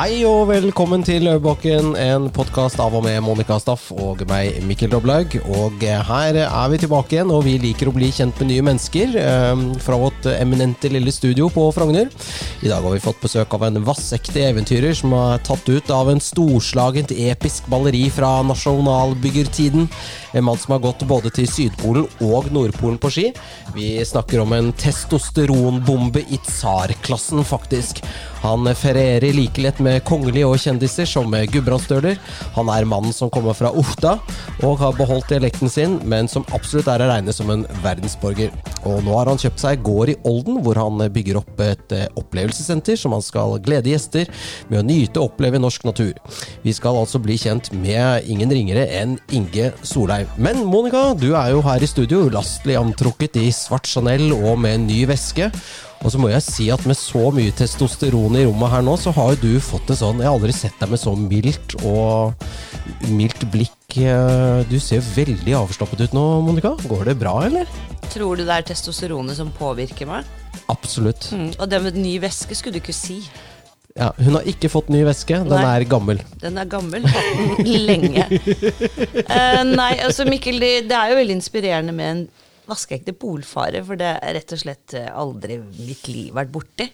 Hei og velkommen til Løvebakken, en podkast av og med Monica Staff og meg, Mikkel Doblaug. Og her er vi tilbake igjen, og vi liker å bli kjent med nye mennesker eh, fra vårt eminente lille studio på Frogner. I dag har vi fått besøk av en vassekte eventyrer som er tatt ut av en storslagent episk balleri fra nasjonalbyggertiden. En mann som har gått både til Sydpolen og Nordpolen på ski. Vi snakker om en testosteronbombe i tsarklassen, faktisk. Han ferierer like lett med kongelige og kjendiser som gudbrandsdøler. Han er mannen som kommer fra Ofta og har beholdt dialekten sin, men som absolutt er å regne som en verdensborger. Og nå har han kjøpt seg gård i Olden, hvor han bygger opp et eh, opplevelsessenter som han skal glede gjester med å nyte og oppleve norsk natur. Vi skal altså bli kjent med ingen ringere enn Inge Solheim. Men Monica, du er jo her i studio, ulastelig antrukket i svart Chanel og med en ny veske. Og så må jeg si at med så mye testosteron i rommet her nå, så har jo du fått en sånn Jeg har aldri sett deg med så mildt og mildt blikk. Eh, du ser veldig avslappet ut nå, Monica. Går det bra, eller? Tror du det er testosteronet som påvirker meg? Absolutt. Mm. Og det med ny væske skulle du ikke si. Ja, hun har ikke fått ny væske. Den Nei. er gammel. Den er gammel. Hatt den lenge. Uh, nei, altså Mikkel, det, det er jo veldig inspirerende med en vaskeekte polfarer, for det er rett og slett eh, aldri mitt liv vært borti.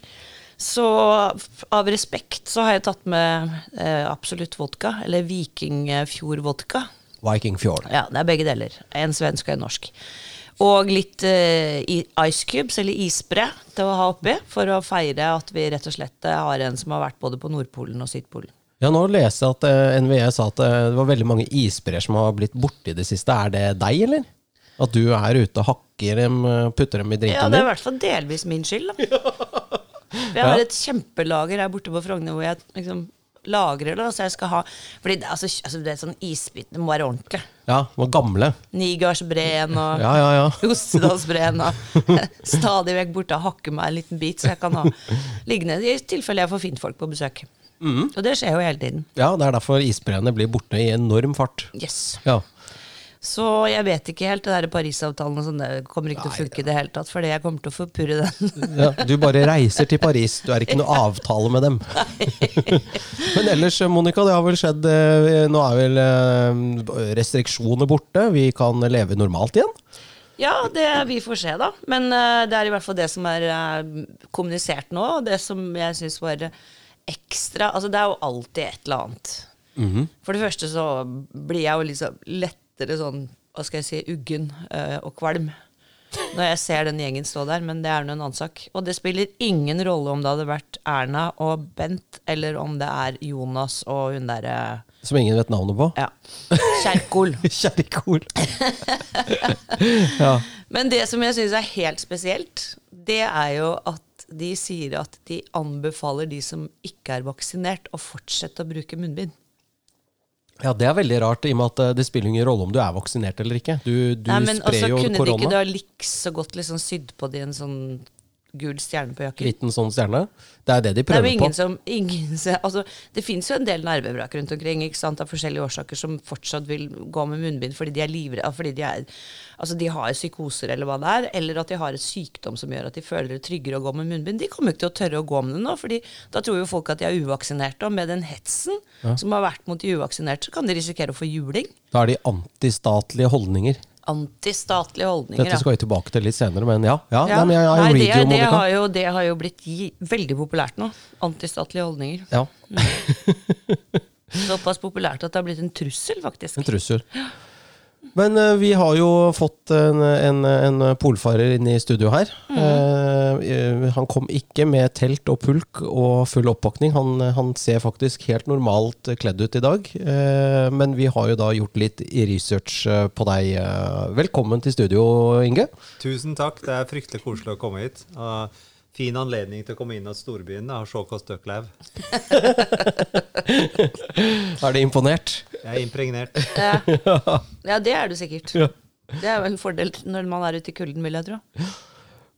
Så av respekt så har jeg tatt med uh, Absolutt vodka, eller Vikingfjord-vodka. Viking Fjord. Ja, det er begge deler. En svensk og en norsk. Og litt uh, ice cubes, eller isbre, til å ha oppi, for å feire at vi rett og slett eh, har en som har vært både på Nordpolen og Sydpolen. Ja, nå leser jeg at uh, NVE sa at uh, det var veldig mange isbreer som har blitt borte i det siste. Er det deg, eller? At du er ute og hakker dem, eh, putter dem i Ja, det er i hvert fall delvis min skyld, da. Jeg har et kjempelager her borte på Frogner hvor jeg liksom lagrer det. Så jeg skal ha Fordi det, altså, altså, det er sånn isbit, det må være ordentlig. Ja, de var gamle. Nigardsbreen og Ja, ja, ja. Jostedalsbreen og stadig vekk borte og hakke meg en liten bit, så jeg kan ha liggende i tilfelle jeg får fint folk på besøk. Mm. Og det skjer jo hele tiden. Ja, det er derfor isbreene blir borte i enorm fart. Yes. Ja. Så jeg vet ikke helt, det der Parisavtalen og sånn, det kommer ikke til å funke i det hele tatt, fordi jeg kommer til å forpurre den. ja. Du bare reiser til Paris, du er ikke noe avtale med dem. Men ellers, Monica, det har vel skjedd eh, Nå er vel eh, restriksjoner borte, vi kan leve normalt igjen? Ja, det vi får se, da. Men uh, det er i hvert fall det som er uh, kommunisert nå, og det som jeg syns var ekstra Altså, det er jo alltid et eller annet. For det første så blir jeg jo liksom lettere sånn, hva skal jeg si, uggen øh, og kvalm. Når jeg ser den gjengen stå der, men det er nå en annen sak. Og det spiller ingen rolle om det hadde vært Erna og Bent, eller om det er Jonas og hun derre Som ingen vet navnet på? Ja. Kjerkol. Kjerkol. ja. Men det som jeg syns er helt spesielt, det er jo at de sier at de anbefaler de som ikke er vaksinert, å fortsette å bruke munnbind. Ja, det er veldig rart, i og med at eh, det spiller ingen rolle om du er vaksinert eller ikke. Du, du Nei, men sprer også jo kunne de ikke korona. da likså godt liksom sydd på de en sånn gul stjerne på jakken? Liten sånn stjerne. Det er det de er prøver det ingen på. som ingen, altså, Det fins jo en del nervevrak rundt omkring av forskjellige årsaker som fortsatt vil gå med munnbind fordi de er livredde, fordi de, er, altså, de har psykoser eller hva det er, eller at de har et sykdom som gjør at de føler det tryggere å gå med munnbind. De kommer jo ikke til å tørre å gå med det nå, fordi da tror jo folk at de er uvaksinerte. Og med den hetsen som har vært mot de uvaksinerte, så kan de risikere å få juling. Da er de antistatlige holdninger. Antistatlige holdninger. Dette skal vi tilbake til litt senere, men ja. ja, Ja. Nei, men jeg, Nei, jeg det, read det, har jo, det har jo blitt veldig populært nå. Antistatlige holdninger. Ja, Såpass populært at det har blitt en trussel, faktisk. en trussel. Men uh, vi har jo fått en, en, en polfarer inn i studio her. Mm. Eh, eh, han kom ikke med telt og pulk og full oppakning. Han, han ser faktisk helt normalt kledd ut i dag. Uh, men vi har jo da gjort litt research på deg. Velkommen til studio, Inge. Tusen takk. Det er fryktelig koselig å komme hit. Og fin anledning til å komme inn i storbyen og se støkk lever. Er det imponert? Jeg er impregnert. Ja. ja, det er du sikkert. Ja. Det er vel en fordel når man er ute i kulden, vil jeg tro.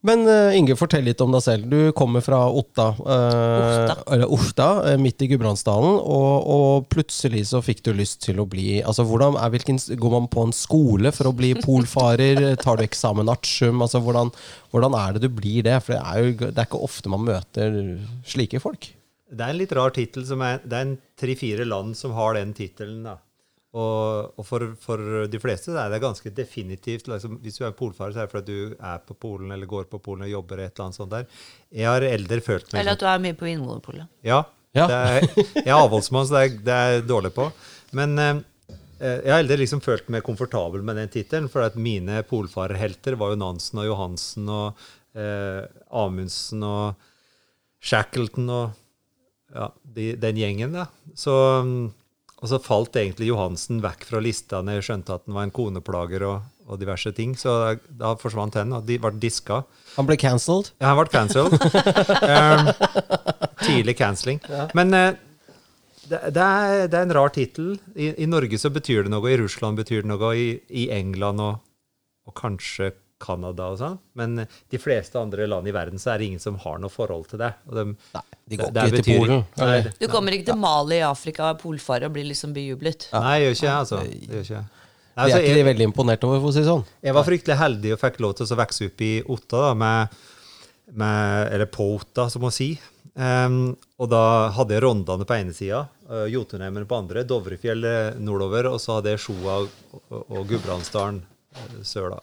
Men eh, Inge, fortell litt om deg selv. Du kommer fra Otta. eh, Ofta. Eller Orsta, eh, midt i Gudbrandsdalen. Og, og plutselig så fikk du lyst til å bli altså hvordan er, hvilken, Går man på en skole for å bli polfarer? Tar du eksamen artium? Altså, hvordan, hvordan er det du blir det? For det er jo det er ikke ofte man møter slike folk. Det er en litt rar tittel. som er- Det er en tre-fire land som har den tittelen. Og, og for, for de fleste er det ganske definitivt liksom, Hvis du er polfarer, så er det fordi du er på Polen eller går på Polen og jobber et eller annet sånt der. Jeg har eldre følt meg Eller at du er mye på Vinmonopolet. Ja. Ja. Det er, jeg er avholdsmann, så det er, det er jeg dårlig på. Men eh, eh, jeg har aldri liksom følt meg komfortabel med den tittelen, for at mine polfarerhelter var jo Nansen og Johansen og eh, Amundsen og Shackleton og ja, de, den gjengen, da. Så, mm, og så falt egentlig Johansen vekk fra lista når jeg skjønte at han var en koneplager og, og diverse ting. Så da, da forsvant han, og de ble diska. Han ble cancelled. Ja, han ble cancelled. um, tidlig cancelling. Men uh, det, det, er, det er en rar tittel. I, I Norge så betyr det noe, i Russland betyr det noe, i, i England og, og kanskje Canada og sånn. Men de fleste andre land i verden så er det ingen som har noe forhold til det. Og dem- Nei, de går det- det til betyr- Polen. Nei. Du kommer ikke til Mali i Afrika og polfarer og blir liksom bejublet. nei, jeg gjør ikke det, altså. Jeg gjør ikke jeg. Det Altså, er ikke de veldig imponert over, for å si det sånn. jeg var fryktelig heldig og fikk lov til å vokse opp i Otta, da, med, med, eller på Otta, som å si. Um, og da hadde jeg Rondane på ene sida, uh, Jotunheimen på andre, Dovrefjell eh, nordover, og så hadde jeg Sjoa og, og, og Gudbrandsdalen uh, sør, da.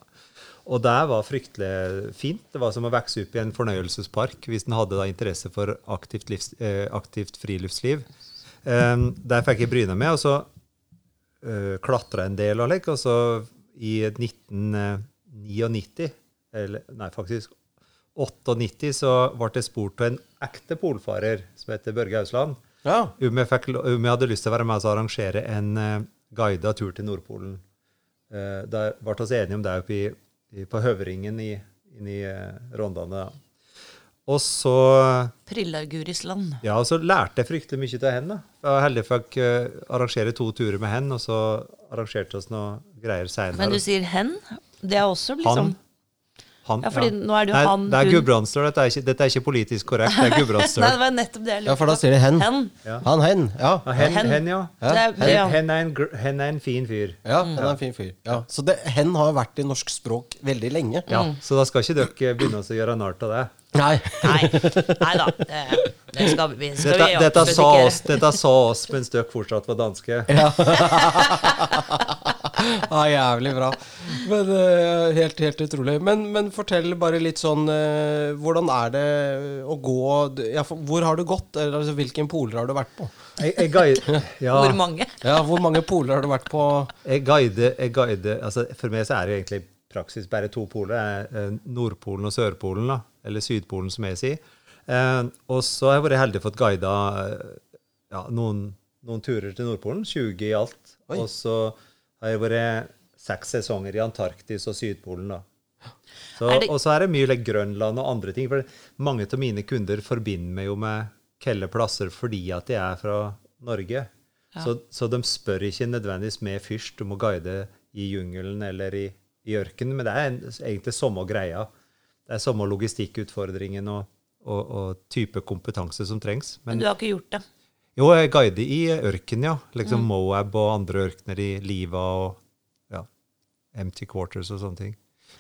Og det var fryktelig fint. Det var som å vokse opp i en fornøyelsespark hvis en hadde da interesse for aktivt, livs, eh, aktivt friluftsliv. Um, der fikk jeg bryna med, og så uh, klatra en del og lik, og så i 1999, eller nei, faktisk 98, så ble jeg spurt av en ekte polfarer som heter Børge Ausland, Ja. om jeg, fikk, om jeg hadde lyst til å være med og arrangere en uh, guida tur til Nordpolen. Uh, da ble vi enige om det oppe i, på Høvringen i, i uh, Rondane. da. Og så Prillauguris land. ja, og så lærte jeg fryktelig mye av henne. Jeg var heldig for å uh, arrangere to turer med henne, og så arrangerte vi noe greier seinere. Men du sier hen? Det er også liksom Han. Han, Ja, fordi nå er det jo Nei, han, Det er. Gudbrandsdøl. Dette, ikke- dette er ikke politisk korrekt. Det er Nei, det var nettopp det jeg lurte ja, for da sier de hen. Hen. Ja. Han hen. Ja. Hen, Hen. hen, ja. Er, ja. hen, er en, hen er en fin fyr. Ja, hen er en fin fyr. Ja. Så det, hen har vært i norsk språk veldig lenge. Ja, Så da skal ikke dere begynne å gjøre narr av det. Nei. Nei, nei da. Det, det skal vi, skal Dette, vi dette, sa oss, dette sa oss mens dere fortsatt var danske. Ja, jævlig bra. Men eh, helt, helt utrolig. Men, men fortell bare litt sånn eh, Hvordan er det å gå ja, for, Hvor har du gått? Eller altså, hvilken poler har du vært på? Jeg, jeg, guide, ja, Hvor mange? Ja, Hvor mange poler har du vært på? jeg guider, jeg guider altså For meg så er det egentlig praksis bare to poler. eh, Nordpolen og Sørpolen, da. Eller Sydpolen, som jeg sier. Eh, og så har jeg vært heldig og fått guida ja, noen, noen turer til Nordpolen. 20 i alt. Oi. Og så har jo vært seks sesonger i Antarktis og Sydpolen, da. Og så er det mye like, Grønland og andre ting. For mange av mine kunder forbinder meg jo med kelle plasser fordi at de er fra Norge. Så, så de spør ikke nødvendigvis meg først om å guide i jungelen eller i, i ørkenen, men det er en, egentlig samme greia. Det er samme logistikkutfordringen og, og, og type kompetanse som trengs. Men Men du har ikke gjort det. Jo, jeg guider i ørken, ja. Liksom Moab og andre ørkener i Liva og ja, Empty Quarters og sånne ting.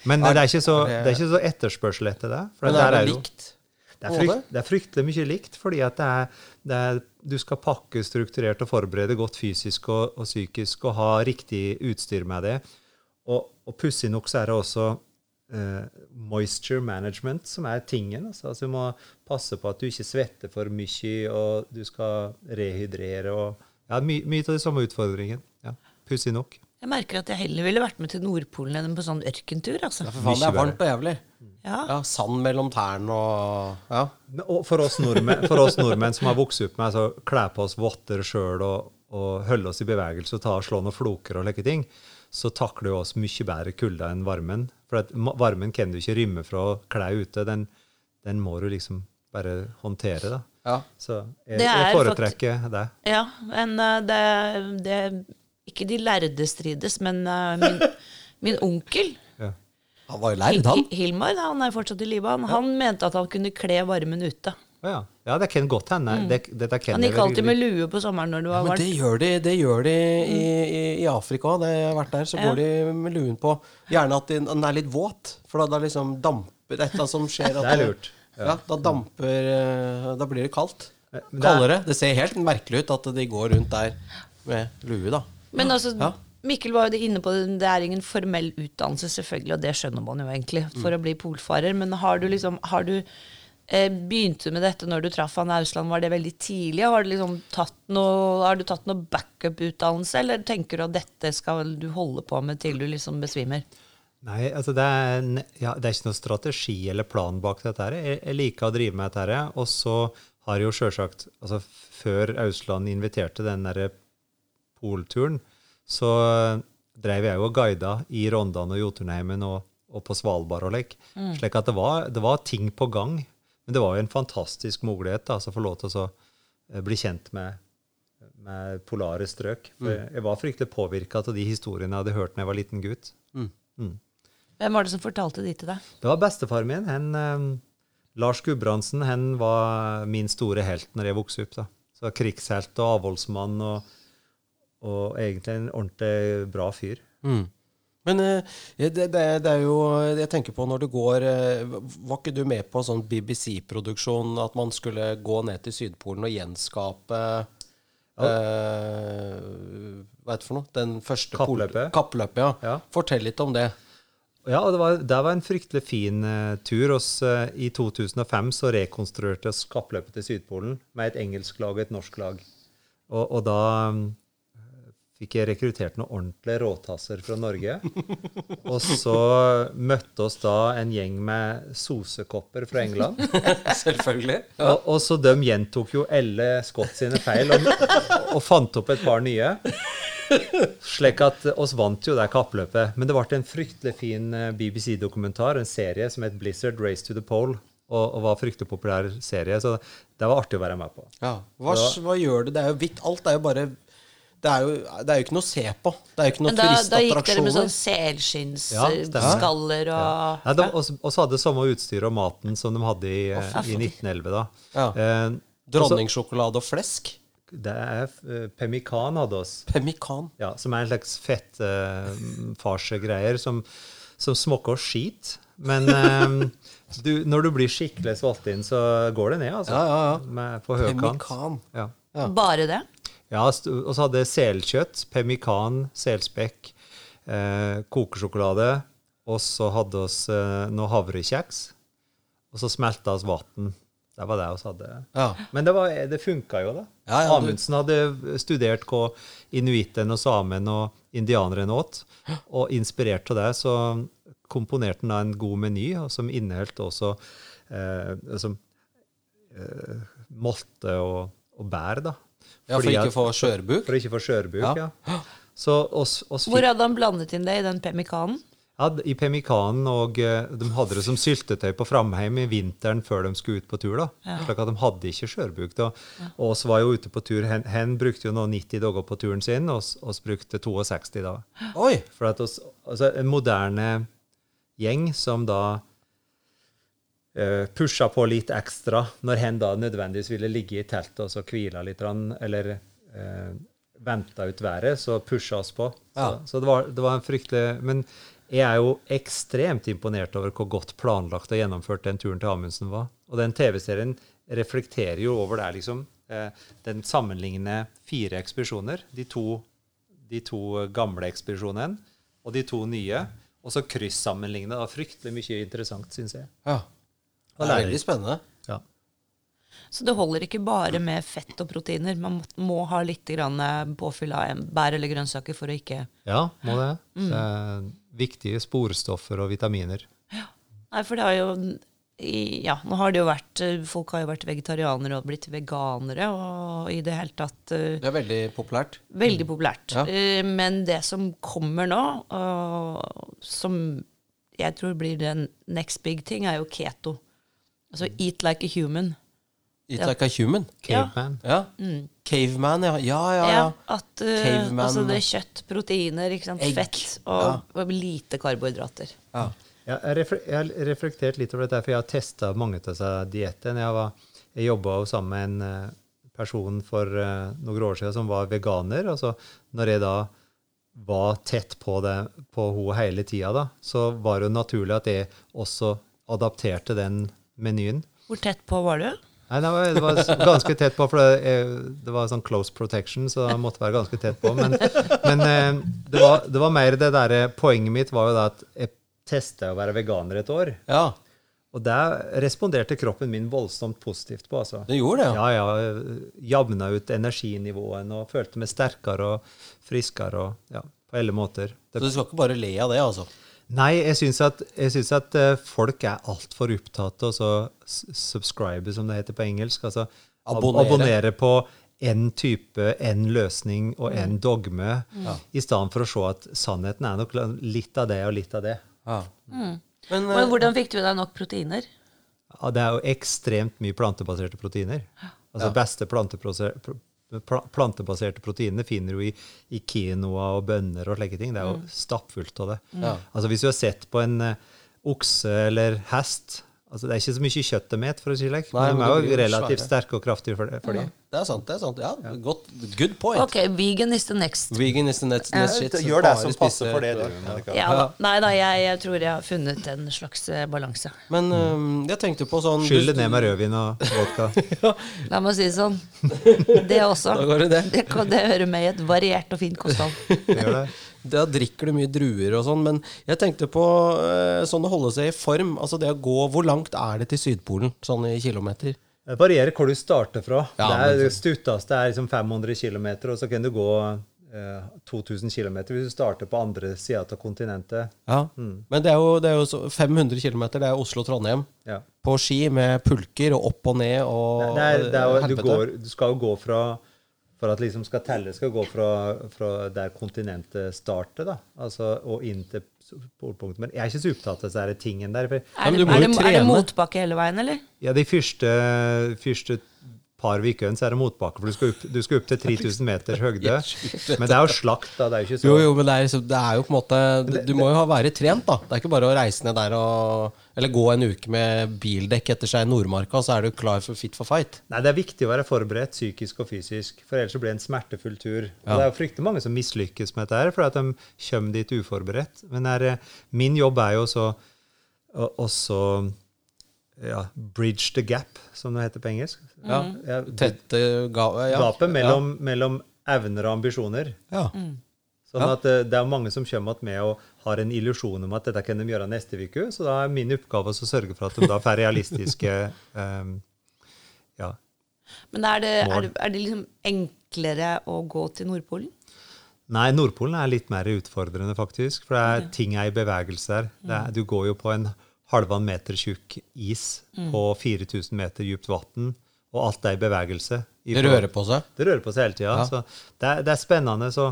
Men Er- det er ikke så, er er ikke så etterspørsel etter det. For Men det er jo- likt? det er, frykt, det er fryktelig mye likt, fordi at det er, det er, du skal pakke strukturert og forberede godt fysisk og, og psykisk og ha riktig utstyr med det. Og, og pussig nok så er det også eh, moisture management som er tingen. Altså, altså Du må passe på at du ikke svetter for mye, og du skal rehydrere og ja, my, Mye av de samme utfordringene. Ja, pussig nok. Jeg merker at jeg heller ville vært med til Nordpolen enn på sånn ørkentur. altså. Ja, for faen, det er varmt og jævlig. Ja. Ja, Sand mellom tærne og Ja. Og for oss, nordmenn, for oss nordmenn som har vokst opp med altså, kle på oss votter sjøl og, og holde oss i bevegelse og ta slå noen floker og like ting, så takler jo oss mye bedre kulda enn varmen. For at varmen kan du ikke rømme fra å kle ute. Den, den må du liksom bare håndtere, da. ja. Så jeg, er jeg foretrekker det. Ja, men eh, det, det Ikke de lærde strides, men eh, min, min onkel Ja. Han var jo lærd, han. Hilmar han er fortsatt i live. Han, han mente at han kunne kle varmen ute. Ja. ja, det kan godt hende. Det, dette kan Mm. Han jeg gikk alltid med lue på sommeren når det var ja, varmt. det gjør de, det gjør de i, i, i Afrika òg. Da jeg har vært der, så Ja. går de med luen på. Gjerne at den den er litt våt, for da, da liksom damper et eller annet som skjer. At Det er lurt. Ja, da damper eh, Da blir det kaldt. Men det er- Kaldere. Det ser helt merkelig ut at de går rundt der med lue, da. Men altså, Ja. Mikkel var jo inne på det, det er ingen formell utdannelse, selvfølgelig, og det skjønner man jo egentlig, for å bli polfarer. Men har du liksom har du, eh, Begynte du med dette når du traff han Ausland, var det veldig tidlig? Har du liksom tatt noe, har du tatt noe backup-utdannelse, eller tenker du at dette skal du holde på med til du liksom besvimer? Nei, altså det er, en, ja, det er ikke noen strategi eller plan bak dette. her. Jeg, jeg liker å drive med dette. her, Og så har jeg jo sjølsagt altså Før Ausland inviterte den derre polturen, så drev jeg jo og guida i Rondane og Jotunheimen og, og på Svalbard og lek. Slik at det var, det var ting på gang. Men det var jo en fantastisk mulighet da, altså å få lov til å eh, bli kjent med, med polare strøk. For Jeg var fryktelig påvirka av de historiene jeg hadde hørt da jeg var liten gutt. Hvem var det som fortalte de til deg? Det var bestefaren min. Hen, eh, Lars Gudbrandsen hen var min store helt når jeg vokste opp. da. Så Krigshelt og avholdsmann og, og egentlig en ordentlig bra fyr. Mm. Men eh, det, det, det er jo Jeg tenker på når du går eh, Var ikke du med på sånn BBC-produksjon at man skulle gå ned til Sydpolen og gjenskape eh, Hva heter det for noe? Den første Kappløpet. Kappløpet, ja. Ja. Fortell litt om det. Ja, det var, det var en fryktelig fin uh, tur. Oss, uh, I 2005 så rekonstruerte vi kappløpet til Sydpolen med et engelsk lag og et norsk lag. Og, og da mm, fikk jeg rekruttert noen ordentlige råtasser fra Norge. og så møtte oss da en gjeng med sosekopper fra England. Selvfølgelig. Og, og så de gjentok jo Elle Scott sine feil og, og fant opp et par nye. Slik at oss vant jo det kappløpet. Men det ble en fryktelig fin eh, BBC-dokumentar, en serie som het Blizzard Race to the Pole. Og, og var fryktelig populær serie, så det var artig å være med på. Ja. Hva, hva gjør du? Det er jo hvitt. Alt er jo bare det er, jo, det er jo ikke noe å se på. Det er jo ikke noe noen da, da gikk dere med turistattraksjoner. sånn Ja, selskinnsskaller og Ja, de, Og så hadde samme utstyr og maten som de hadde i, oh, i 1911. da. Ja. Eh, Dronningsjokolade og flesk. det er uh, Pemmican hadde oss. Pemmikan? Ja, som er en slags fettfarsegreier som, som smokker skit. Men eh, du, når du blir skikkelig svalt inn, så går det ned, altså. Ja, ja, ja. Med, på høykant. Pemmican. Ja. Ja. Bare det? Ja, og så hadde jeg selkjøtt, pemmikan, selspekk, eh, kokesjokolade, og så hadde vi eh, noe havrekjeks, og så smelta oss vann. Det var det vi hadde. Ja. Men det, var, det funka jo, da. Ja, ja, Amundsen hadde studert hva inuittene og samen og indianeren åt, og inspirert av det, så komponerte han da en god meny, som inneholdt også eh, som, eh, molte og, og bær, da. Ja, for ikke å få skjørbuk. for ikke å få skjørbuk, Ja. ja. Så oss, oss Hvor hadde han blandet inn det i den pemmikanen? ja, I pemmikanen, og eh, de hadde det som syltetøy på Framheim i vinteren før de skulle ut på tur. da. Slik at de hadde ikke skjørbuk. da. Og oss var jo ute på tur. Hen, hen brukte jo nå 90 dager på turen sin, og oss, oss brukte 62 da. Oi! For at oss, altså En moderne gjeng som da pusha på litt ekstra når hen da nødvendigvis ville ligge i teltet og så hvile litt, eller eh, venta ut været, så pusha oss på. Så, Ja. så det, var, det var en fryktelig Men jeg er jo ekstremt imponert over hvor godt planlagt og gjennomført den turen til Amundsen var. Og den TV-serien reflekterer jo over det, liksom. Eh, den sammenligner fire ekspedisjoner. De to, de to gamle ekspedisjonene og de to nye. Og så kryssammenligne. Fryktelig mye interessant, syns jeg. Ja. Det er veldig spennende. Ja. Så det holder ikke bare med fett og proteiner. Man må- må ha litt grann eh, påfyll av bær eller grønnsaker for å ikke Ja, må det. det er viktige sporstoffer og vitaminer. Nei, for det har jo Ja, nå har det jo vært eh, Folk har jo vært vegetarianere og blitt veganere, og i det hele tatt eh, Det er veldig populært. Veldig populært. Ja. Eh, Men det som kommer nå, og som jeg tror blir den next big thing, er jo keto. Altså eat like a human. Eat Ja. like a human. Ja. Caveman. Ja. Caveman, ja. Ja, ja, Ja, ja. at uh, Caveman. altså det er kjøtt, proteiner, ikke sant? Egg. fett og, og lite karbohydrater. ja. Ja, jeg, har reflektert litt over dette, for jeg har testa mange av disse diettene. Jeg, var- jeg jobba sammen med en eh, person for uh, noen år siden som var veganer. Altså, når jeg da var tett på, det, på henne hele tida, så var det jo naturlig at jeg også adapterte den menyen. Hvor tett på var du? Nei, det var, det var ganske tett på, for det, eh, det var sånn close protection, så det måtte være ganske tett på. Men, men eh, det, var, det var mer det derre Poenget mitt var jo da at jeg testa å være veganer et år. Ja, Og det responderte kroppen min voldsomt positivt på. altså. Det gjorde det, ja. Ja, ja. Jevna ut energinivåen og følte meg sterkere og friskere og ja, på alle måter. Så du skal ikke bare le av det, altså? Nei, jeg syns at, jeg syns at eh, folk er altfor opptatt av å subscribe, som det heter på engelsk. Altså ab- Abonnere. abonnere på én type, én løsning og én dogme, i stedet for å se at sannheten er nok litt av det og litt av det. Ja. Men, Men eh, hvordan fikk du deg nok proteiner? Ja, det er jo ekstremt mye plantebaserte proteiner. Altså beste planteprose- pr- pl- plantebaserte proteinene finner du i, i quinoa og bønner og slike ting. Det er jo stappfullt av det. Ja. Altså Hvis du har sett på en eh, okse eller hest altså Det er ikke så mye kjøtt de spiser, for å si det slik. Men de er jo relativt svære. sterke og kraftige for, det- for det. det er sant. det er sant. Ja, godt, Good point. Ok, vegan is the next. Vegan is the next, next shit. så Gjør det som passer for det, du. Ja, da. Nei da, jeg, jeg tror jeg har funnet en slags eh, balanse. Men um, jeg tenkte på sånn Skyll det ned med rødvin og vodka. La meg si det sånn. Det også. Da går det det. Det, det hører med i et variert og fint kosthold. Gjør det. Da drikker du mye druer og sånn, men jeg tenkte på eh, sånn å holde seg i form. Altså det å gå Hvor langt er det til Sydpolen, sånn i kilometer? Det varierer hvor du starter fra. Ja, det, er, det stutteste er liksom 500 km, og så kan du gå eh, 2000 km hvis du starter på andre sida av kontinentet. Ja. Men det er jo, det er jo så 500 km, det er Oslo-Trondheim. Ja. På ski med pulker og opp og ned og Det er, det er du, går, du skal jo gå fra For at liksom skal telle, skal gå fra, fra der kontinentet starter, da. Altså, og inn til polpunktet. Men jeg er ikke så opptatt av disse tingene der. For, Er det, ja, er det, er det motbakke hele veien, eller? ja, de første, første par ukene så er det motbakke, for du skal, opp, du skal opp til 3000 meters høgde. Men det er jo slakt, da. Det er jo ikke så Jo, jo, men det er, liksom- det er jo på en måte Du, må jo ha være trent, da. Det er ikke bare å reise ned der og Eller gå en uke med bildekk etter seg i Nordmarka, så er du klar for fit for fight. Nei, det er viktig å være forberedt psykisk og fysisk, for ellers så blir det en smertefull tur. Og Ja. Det er jo fryktelig mange som mislykkes med dette, fordi at de kommer dit uforberedt. Men er, eh, min jobb er jo også også, ja, bridge the gap, som det heter på engelsk. Ja. Ja, Tette ga, ja. Gapet mellom, mellom evner og ambisjoner. Ja. Sånn Ja. at det, Det er mange som kommer med og har en illusjon om at dette kan de gjøre neste uke. Så da er min oppgave å sørge for at de da får realistiske um, ja, Men er det, Mål. er, det, er det liksom enklere å gå til Nordpolen? Nei, Nordpolen er litt mer utfordrende, faktisk. For det er ting er i bevegelse der. Er, du går jo på en halvannen meter tjukk is på 4000 meter dypt vann, og alt er i bevegelse. I Det rører på seg. Det rører på seg hele tida. Ja. Så det er, det er spennende. Så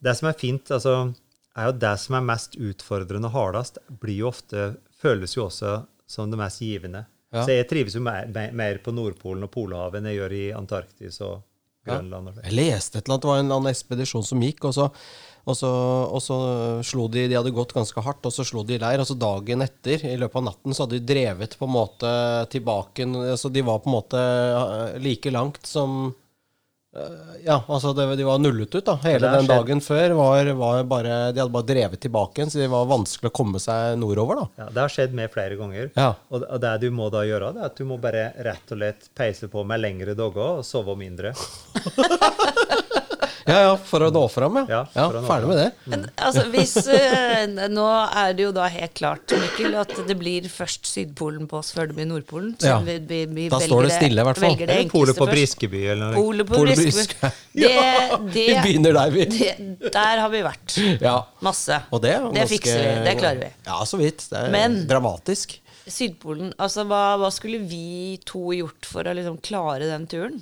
det som er fint, altså, er jo det som er mest utfordrende og hardest, blir jo ofte, føles jo også som det mest givende. Ja. Så jeg trives jo mer, mer- mer på Nordpolen og Polhavet enn jeg gjør i Antarktis og Grønland. Ja. Jeg leste et eller annet, det var en annen ekspedisjon som gikk, og så, og så, og så slo de De hadde gått ganske hardt, og så slo de i leir. Og så dagen etter, i løpet av natten, så hadde de drevet på en måte tilbake Så De var på en måte eh, like langt som eh, Ja, altså det, de var nullet ut, da. Hele den dagen før var, var bare De hadde bare drevet tilbake igjen, så det var vanskelig å komme seg nordover, da. Ja, det har skjedd med flere ganger. Ja. Og, og det du må da gjøre, det er at du må bare rett og slett peise på med lengre dager og sove mindre. Ja, ja, for å nå fram, ja. Ja, ja ferdig med det. Men altså, hvis uh, Nå er det jo da helt klart, Mikkel, at det blir først Sydpolen på oss før det blir Nordpolen. Så Ja. vi, vi, vi Da står det stille, i hvert fall. Eller Polet på. Briskeby eller noe. Polet på Briskeby. Briskeby. Det, Vi begynner der, vi. det, der har vi vært. Ja. Masse. Og det, det ganske- fikser vi. Det klarer vi. Ja, så vidt. Det er Men- dramatisk. Sydpolen, altså hva, hva skulle vi to gjort for å liksom klare den turen?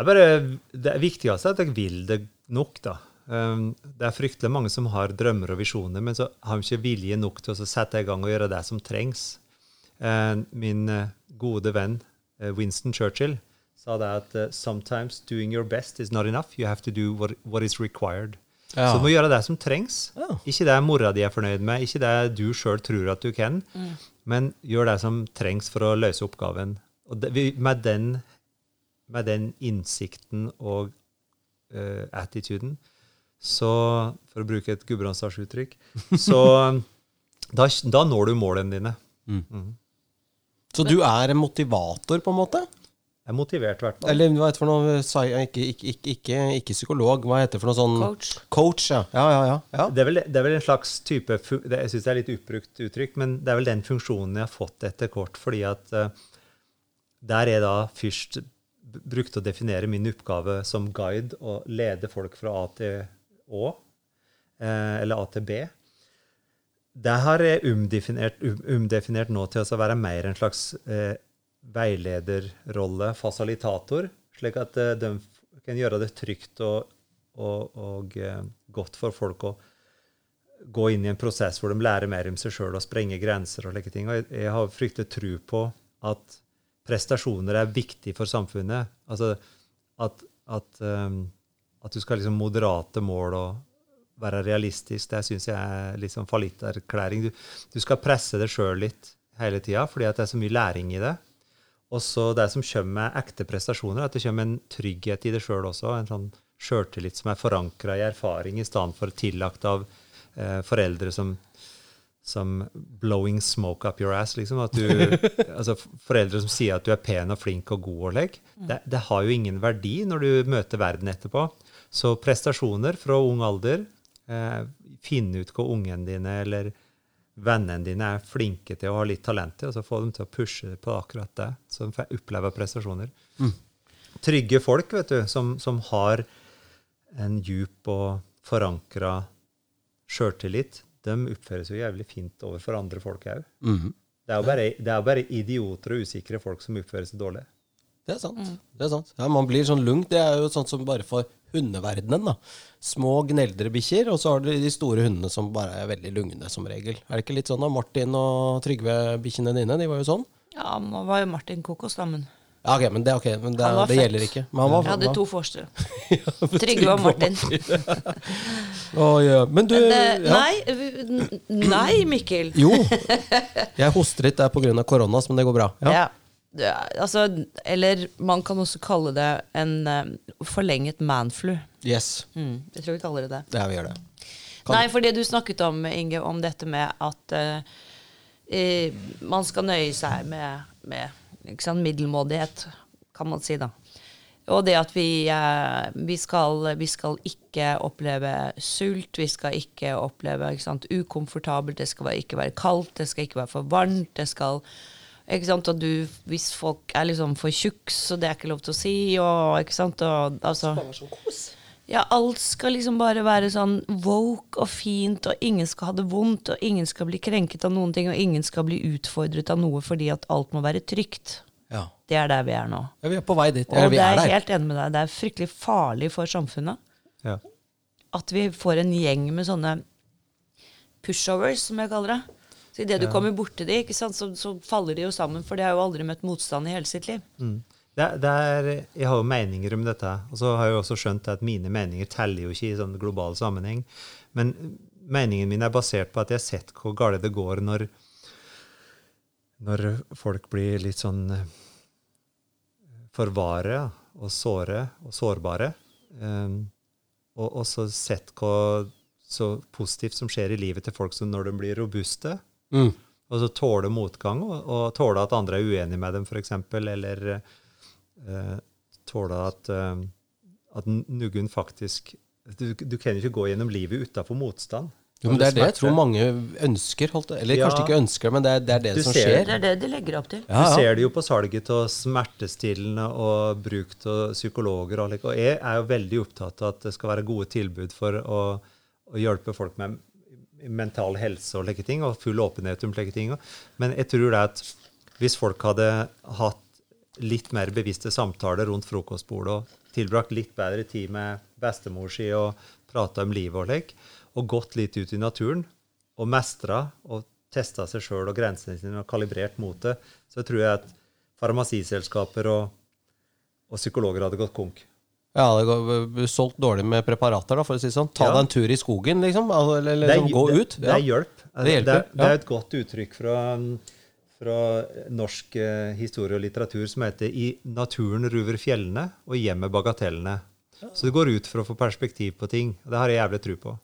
Det er bare det viktigste er at jeg vil det nok, da. Um, det er fryktelig mange som har drømmer og visjoner, men så har de ikke vilje nok til å sette i gang og gjøre det som trengs. Eh, min eh, gode venn eh, Winston Churchill sa det at eh, sometimes doing your best is not enough. You have to do what, what is required. Ja. Så du må gjøre det som trengs. Ja. Ikke det mora di er fornøyd med, ikke det du sjøl tror at du kan, men gjør det som trengs for å løse oppgaven. Og det, vi, med, den, med den innsikten og uh, attituden, så For å bruke et gudbrandsdalsuttrykk, så da, da når du målene dine. Så du er en motivator, på en måte? Jeg er motivert, i hvert fall. Eller hva heter det for noe Ikke, ikke, ikke, ikke, ikke psykolog, hva heter det for noe sånn Coach. Coach, ja. Ja, ja, ja. ja. Det er, vel, det er vel en slags type det, Jeg syns det er litt utbrukt uttrykk, men det er vel den funksjonen jeg har fått etter kort. Fordi at uh, der er da først b- brukt å definere min oppgave som guide og lede folk fra A til Å, eh, eller A til B. Det har jeg umdefinert, um, umdefinert nå til å være mer en slags eh, veilederrolle, fasilitator, slik at eh, de kan gjøre det trygt og, og, og eh, godt for folk å gå inn i en prosess hvor de lærer mer om seg sjøl og sprenge grenser og slike ting. Og jeg, jeg har fryktelig tro på at prestasjoner er viktig for samfunnet. Altså at, at, um, at du skal liksom moderate mål og være realistisk, det syns jeg er litt sånn fallitterklæring. Du, du skal presse deg sjøl litt hele tida, fordi det er så mye læring i det. Og så det som kommer med ekte prestasjoner, at det kommer en trygghet i det sjøl også. En sånn sjøltillit som er forankra i erfaring, i stedet for tillagt av eh, foreldre som, som 'blowing smoke up your ass'. liksom, at du, altså Foreldre som sier at du er pen og flink og god og legg. Det, det har jo ingen verdi når du møter verden etterpå. Så prestasjoner fra ung alder, eh, finne ut hva ungene dine eller vennene dine er flinke til og har litt talent til, og så få dem til å pushe på akkurat det, så de får oppleve prestasjoner. Trygge folk, vet du, som, som har en djup og forankra sjøltillit, de oppfører seg jo jævlig fint overfor andre folk òg. Mhm. Det er jo bare, det er bare idioter og usikre folk som oppfører seg dårlig. Det er sant. det er sant. Ja, Man blir sånn lung. Det er jo sånt som bare for hundeverdenen. da. Små gneldre bikkjer, og så har du de store hundene som bare er veldig lugne, som regel. Er det ikke litt sånn da? Martin og Trygve, bikkjene dine, de var jo sånn. Ja, nå var jo Martin kokos, da, men Ja, ok, men det, okay, men det, det gjelder ikke. Men han var, jeg hadde to to ja, Trygve og Martin. oh, yeah. Men du Men, eh, ja. nei, nei, Mikkel. Jo. Jeg hoster litt der pga. korona, men det går bra. Ja. Ja. Altså, eller man kan også kalle det en eh, forlenget manflu. Yes. Mm, jeg tror vi kaller det det. Er vi gjør det. Kan- Nei, for det du snakket om, Inge, om dette med at uh, uh, man skal nøye seg med, med sant, middelmådighet, kan man si, da. Og det at vi, eh, vi, skal, vi skal ikke oppleve sult, vi skal ikke oppleve ikke sant, ukomfortabelt, det skal ikke være kaldt, det skal ikke være for varmt, det skal ikke sant, og du, Hvis folk er liksom for tjukke, så det er ikke lov til å si, og ikke sant, og altså ja, alt skal liksom bare være sånn woke og fint, og ingen skal ha det vondt, og ingen skal bli krenket av noen ting, og ingen skal bli utfordret av noe fordi at alt må være trygt. Ja. Det er der vi er nå. ja, vi er på vei dit. Og Ja, vi det er er helt enig med deg. Det er fryktelig farlig for samfunnet Ja. at vi får en gjeng med sånne pushovers, som jeg kaller det. Så idet du kommer borti de, ikke sant, så, så faller de jo sammen, for de har jo aldri møtt motstand i hele sitt liv. Mm. Det, er- det er, jeg har jo meninger om dette, og så har jeg jo også skjønt at mine meninger teller jo ikke i sånn global sammenheng. Men meningen min er basert på at jeg har sett hvor galt det går når, når folk blir litt sånn forvare og såre og sårbare. Um, og også sett hva så positivt som skjer i livet til folk som når de blir robuste. Mm. Og så tåle motgang, og, og tåle at andre er uenige med dem, f.eks., eller eh, tåle at, eh, at noen faktisk du, du kan ikke gå gjennom livet utafor motstand. Jo, men det er det jeg tror mange ønsker. Holdt, eller Ja. kanskje ikke ønsker, men det er det, er det som ser skjer. Det er det de legger opp til. Ja, Du ser det jo på salget av smertestillende og bruk av psykologer. Og, og jeg er jo veldig opptatt av at det skal være gode tilbud for å, å hjelpe folk med mental helse og like ting, og full åpenhet om slike ting. Men jeg tror det at hvis folk hadde hatt litt mer bevisste samtaler rundt frokostbordet og tilbrakt litt bedre tid med bestemor si og prata om livet og lek, og gått litt ut i naturen og mestra og testa seg sjøl og grensene sine og kalibrert mot det, så tror jeg at farmasiselskaper og, og psykologer hadde gått konk. Ja, det går solgt dårlig med preparater, da, for å si det sånn. Ta Ja. deg en tur i skogen, liksom. Eller, eller Det liksom, gå det, ut. Det Ja. Det hjelper, Det, er- det er et godt uttrykk fra, fra norsk eh, historie og litteratur som heter 'I naturen ruver fjellene, og hjemmet bagatellene'. Så det går ut for å få perspektiv på ting. og Det har jeg jævlig tro på.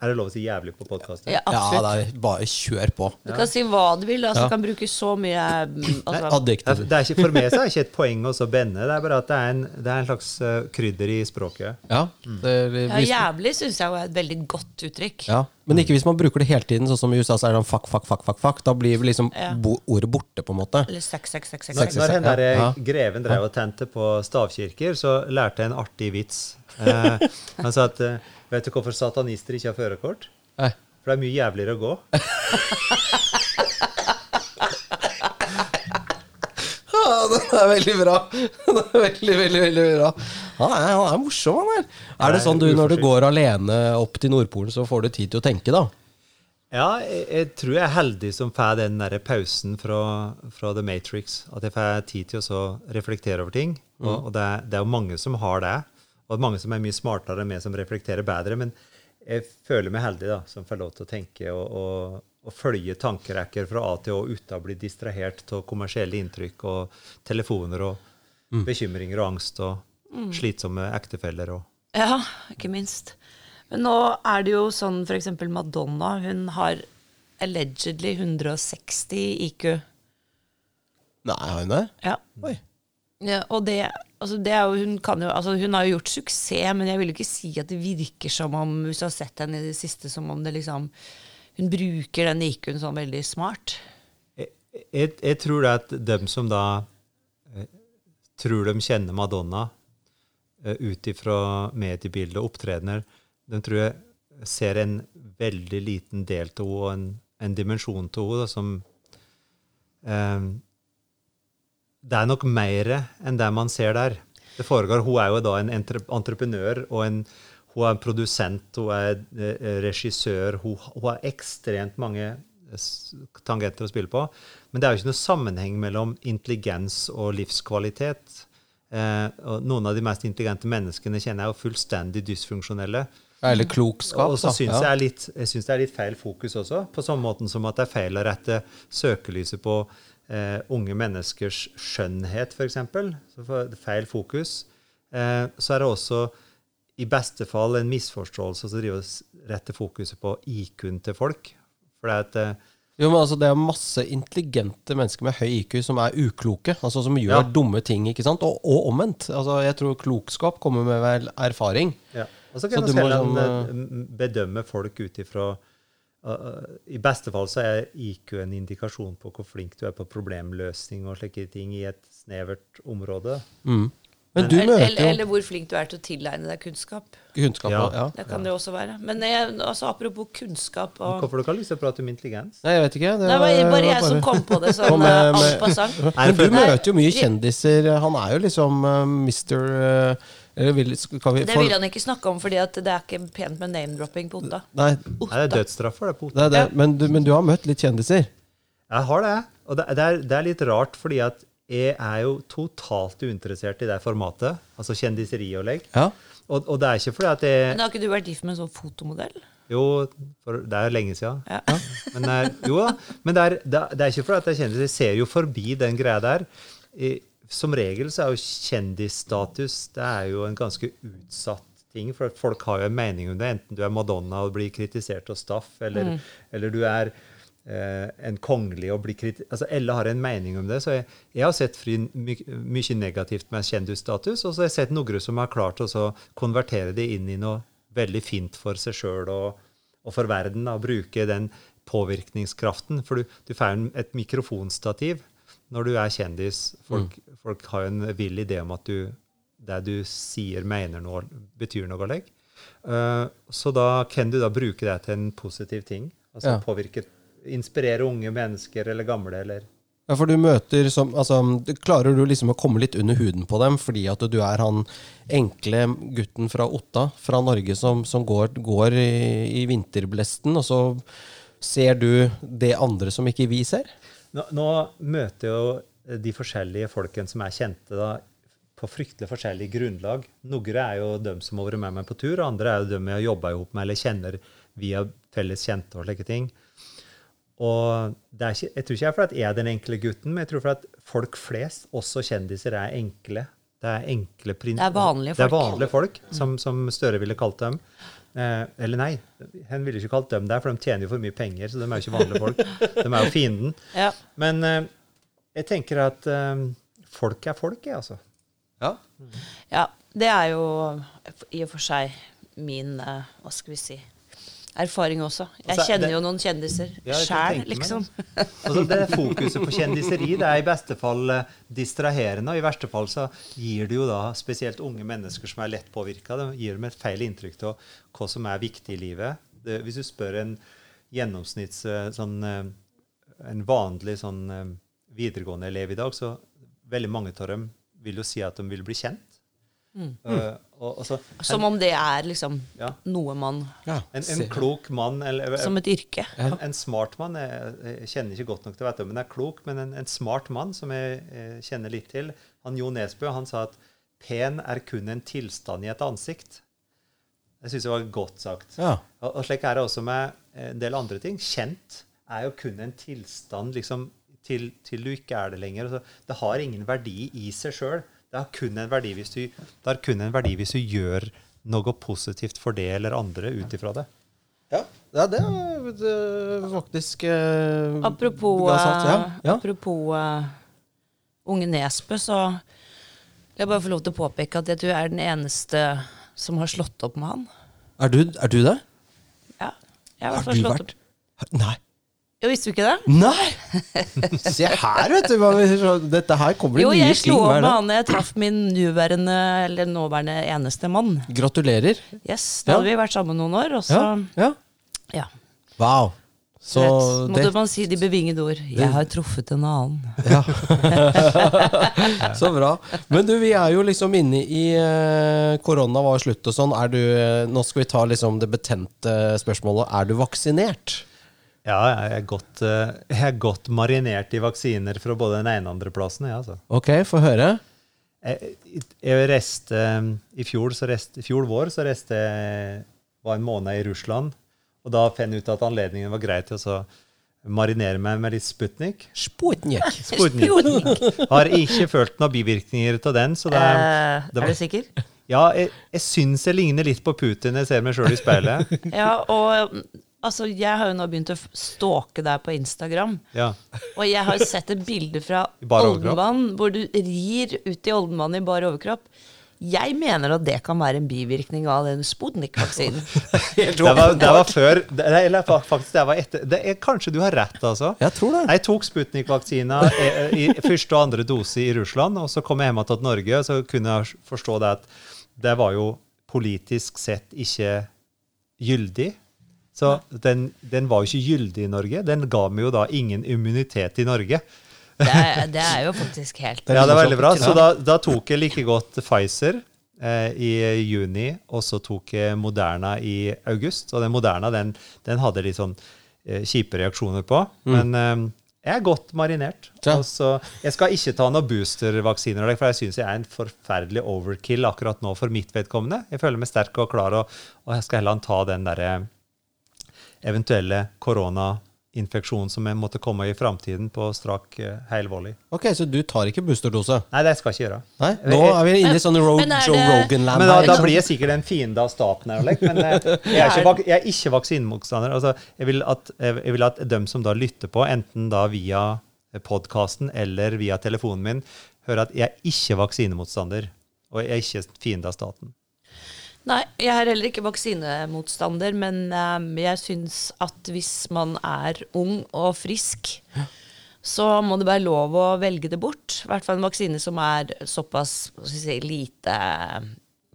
Er det lov å si jævlig på podkast? Ja, Ja, absolutt. det er bare kjør på. Du kan si hva du vil. Altså, Ja. Du kan bruke så mye mm, altså, Det er, Adjektiv. det er ikke, for meg så er det ikke et poeng å så bende, det er bare at det er en, det er en slags eh, krydder i språket. Ja, det, ja, Jævlig syns jeg var et veldig godt uttrykk. ja. Men ikke hvis man bruker det hele tiden, sånn som i USA, så er det sånn fuck, fuck, fuck, fuck, fuck. Da blir liksom Ja. bo, ordet borte, på en måte. Eller sex, sex, sex, sex. Når, sex. når den der Ja. greven drev og tente på stavkirker, så lærte jeg en artig vits. Eh, han sa at eh, Vet du hvorfor satanister ikke har førerkort? Nei. For det er mye jævligere å gå. Ja, den er veldig bra. Den er veldig, veldig, veldig bra. Han er, han er morsom, han der. Er det sånn du når du går alene opp til Nordpolen, så får du tid til å tenke, da? Ja, jeg, jeg tror jeg er heldig som får den der pausen fra, fra The Matrix. At jeg får tid til å så reflektere over ting. Og, og det, er, det er jo mange som har det. Og at mange som er mye smartere enn meg, som reflekterer bedre. Men jeg føler meg heldig da, som får lov til å tenke og, og, og følge tankerekker fra A til Å uten å bli distrahert av kommersielle inntrykk og telefoner og bekymringer og angst og slitsomme ektefeller. og Ja, ikke minst. Men nå er det jo sånn f.eks. Madonna. Hun har allegedly 160 IQ. Nei, har hun det? Ja. Oi. Ja og det, altså det er jo, hun, kan jo, altså hun har jo gjort suksess, men jeg vil jo ikke si at det virker som om hvis du har sett henne i det siste, som om det liksom Hun bruker den IQ-en sånn veldig smart. jeg, jeg, jeg tror det at dem som da eh, tror de kjenner Madonna eh, ut ifra mediebildet og opptredener, de tror jeg ser en veldig liten del av henne og en, en dimensjon av henne som eh, Det er nok mer enn det man ser der. Det foregår, Hun er jo da en entreprenør og en hun er en produsent, hun er eh, regissør, hun, hun har ekstremt mange tangenter å spille på. Men det er jo ikke noe sammenheng mellom intelligens og livskvalitet. Eh, og noen av de mest intelligente menneskene kjenner jeg jo fullstendig dysfunksjonelle. Eller klokskap. Og så syns Ja. jeg, er jeg synes det er litt feil fokus også. På samme måten som at det er feil å rette søkelyset på eh, unge menneskers skjønnhet, f.eks. Så feil fokus. Eh, så er det også i beste fall en misforståelse å driver og s- rette fokuset på IQ-en til folk. For det er at eh, Jo, men altså, Det er masse intelligente mennesker med høy IQ som er ukloke. altså Som gjør Ja. dumme ting. ikke sant? Og, og omvendt. altså Jeg tror klokskap kommer med vel erfaring. Ja. Og så Så kan man vi må heller liksom, eh, bedømme folk ut ifra uh, uh, I beste fall så er IQ en indikasjon på hvor flink du er på problemløsning og slike ting i et snevert område. Mm. Men du eller, møter jo eller hvor flink du er til å tilegne deg kunnskap. kunnskap. Ja. Ja. Det kan det også være. Men jeg, altså, apropos kunnskap og Hvorfor du ikke har lyst til å prate om intelligens? Nei, jeg vet ikke. Det var bare var jeg som kom på det sånn Kom med- eh, med- en. Men du møter jo mye kjendiser. Han er jo liksom uh, mister uh, eller vil, vi, Det vil han ikke snakke om, fordi det er ikke pent med name-dropping på Otta. Nei, Nei, det er dødsstraffer, det. på Otta. det. Men, du, men du har møtt litt kjendiser. Jeg har det. Og det, det, er, det er litt rart, fordi at jeg er jo totalt uinteressert i det formatet. Altså kjendiseriopplegg. Ja. Og, og det er ikke fordi at jeg Men har ikke du vært gift med en sånn fotomodell? Jo, for det er lenge siden. Ja. Men, det er, jo da, men det er, det er- ikke fordi at jeg kjenner Jeg ser jo forbi den greia der. I, som regel så er jo kjendisstatus det er jo en ganske utsatt ting. For folk har jo en mening om det, enten du er Madonna og blir kritisert av Staff, eller, eller du er eh, en kongelig og blir kritisert altså Alle har en mening om det. Så jeg, jeg har sett fri, my, mye negativt med kjendisstatus, og så har jeg sett noen som har klart å konvertere det inn i noe veldig fint for seg sjøl og, og for verden. Da, bruke den påvirkningskraften. For du, du får et mikrofonstativ når du er kjendis. Folk, folk har jo en vill idé om at du, det du sier, mener noe, betyr noe. Legg. Uh, så da kan du da bruke det til en positiv ting. Altså Ja. påvirke, inspirere unge mennesker eller gamle, eller Ja, for du møter som altså, Klarer du liksom å komme litt under huden på dem fordi at du er han enkle gutten fra Otta, fra Norge, som, som går, går i, i vinterblesten, og så ser du det andre som ikke vi ser? Nå, nå møter jo de forskjellige folkene som er kjente, da, på fryktelig forskjellig grunnlag. Noen er jo dem som har vært med meg på tur, andre er jo dem jeg har jobba ihop med eller kjenner via felles kjente og slike ting. Og det er ikke, jeg tror ikke jeg er fordi jeg er den enkle gutten, men jeg tror fordi at folk flest, også kjendiser, er enkle. det er enkle prin- Det er vanlige Det er folk. vanlige folk, som, som Støre ville kalt dem. Eh, eller nei, han ville ikke kalt dem det, for de tjener jo for mye penger, så de er jo ikke vanlige folk. De er jo fienden. Ja. Men eh, jeg tenker at eh, folk er folk, jeg, altså. Ja. ja. Det er jo i og for seg min eh, Hva skal vi si erfaring også. Jeg Altså, kjenner det- jo noen kjendiser Ja, sjæl, liksom. Altså, det fokuset på kjendiseri det er i beste fall eh, distraherende, og i verste fall så gir det jo da spesielt unge mennesker som er lett påvirka, gir dem et feil inntrykk av hva som er viktig i livet. Det, hvis du spør en gjennomsnitts eh, sånn eh, en vanlig sånn videregående elev i dag, så veldig mange av dem vil jo si at de vil bli kjent. Eh, og, og så, Som om det er liksom Ja. noe man ja. en, en klok mann eller, Som et yrke. en, en smart mann jeg, jeg kjenner ikke godt nok til å vite om han er klok, men en, en smart mann som jeg, jeg, kjenner litt til, han Jo Nesbø, han sa at pen er kun en tilstand i et ansikt. Det syns jeg var godt sagt. Ja. Og, og slik er det også med en del andre ting. Kjent er jo kun en tilstand liksom, til, til du ikke er det lenger. Altså, det har ingen verdi i seg sjøl. Det har kun en verdi hvis du, det har kun en verdi hvis du gjør noe positivt for det eller andre ut ifra det. Ja, ja det er det faktisk eh, Apropos, sagt. Ja. eh, Ja. apropos uh, Unge Nesbø, så vil jeg bare få lov til å påpeke at jeg tror jeg er den eneste som har slått opp med han. Er, du, er du det? Ja, jeg har Har du slått vært opp. Nei. Jo, visste du ikke det? Nei! Se her, vet du. Dette her kommer det Jo, nye jeg slo opp med han jeg traff min nåværende, eller nåværende eneste mann. Gratulerer. Yes, Da Ja. hadde vi vært sammen noen år, og så Ja. ja. ja. Wow. Så Rett. måtte det man si de bevingede ord. Jeg har truffet en annen. Ja. Så bra. Men du, vi er jo liksom inne i eh, Korona var slutt og sånn. Er du eh, Nå skal vi ta liksom det betente spørsmålet. Er du vaksinert? Ja, jeg er godt, eh, jeg er godt marinert i vaksiner fra både den ene og andre plassen. Ja, altså. Ok, få høre. jeg, jeg eh, I fjor, så reiste, fjor vår så reiste jeg var en måned i Russland. Og da fant jeg ut at anledningen var grei til å marinere meg med litt Sputnik. Sputnik. Sputnik. Har ikke følt noen bivirkninger av den. så det. Eh, det var- er du sikker? Ja, jeg, jeg syns jeg ligner litt på Putin når jeg ser meg sjøl i speilet. Ja, og altså, jeg har jo nå begynt å stalke deg på Instagram. Ja. Og jeg har sett et bilde fra? Oldenvann hvor du rir ut i Oldenvann i bar overkropp. Jeg mener at det kan være en bivirkning av den Sputnik-vaksinen. Det var, det var før det, Eller faktisk, det var etter det er, Kanskje du har rett, altså. Jeg tror det. Jeg tok Sputnik-vaksina i, i første og andre dose i Russland, og så kom jeg hjem til Norge, og så kunne jeg forstå det at det var jo politisk sett ikke gyldig. Så den, den var jo ikke gyldig i Norge. Den ga meg jo da ingen immunitet i Norge. Det er, det er jo faktisk helt Ja, det er veldig bra. Så da, da tok jeg like godt Pfizer eh, i juni, og så tok jeg Moderna i august. Og den Moderna den, den hadde litt sånn eh, kjipe reaksjoner på. Men eh, jeg er godt marinert. Ja. Og så, jeg skal ikke ta noen boostervaksiner, for jeg syns jeg er en forferdelig overkill akkurat nå for mitt vedkommende. Jeg føler meg sterk og klar, og, og jeg skal heller ta den derre eventuelle koronainfeksjonen som måtte komme i framtiden på strak uh. Ok, Så du tar ikke boosterdose? Nei, det skal jeg ikke gjøre. Nei? Nå er vi inne i sånn Joe Rogan-land. Men da, da blir jeg sikkert en fiende av staten. her, Men eh, jeg er ikke, jeg er ikke vaksinemotstander. Altså, jeg, vil at, jeg vil at dem som da lytter på, enten da via podkasten eller via telefonen min, hører at jeg er ikke vaksinemotstander. Og jeg er ikke fiende av staten. Nei, jeg er heller ikke vaksinemotstander, men um, jeg syns at hvis man er ung og frisk, så må det være lov å velge det bort. I hvert fall en vaksine som er såpass si, lite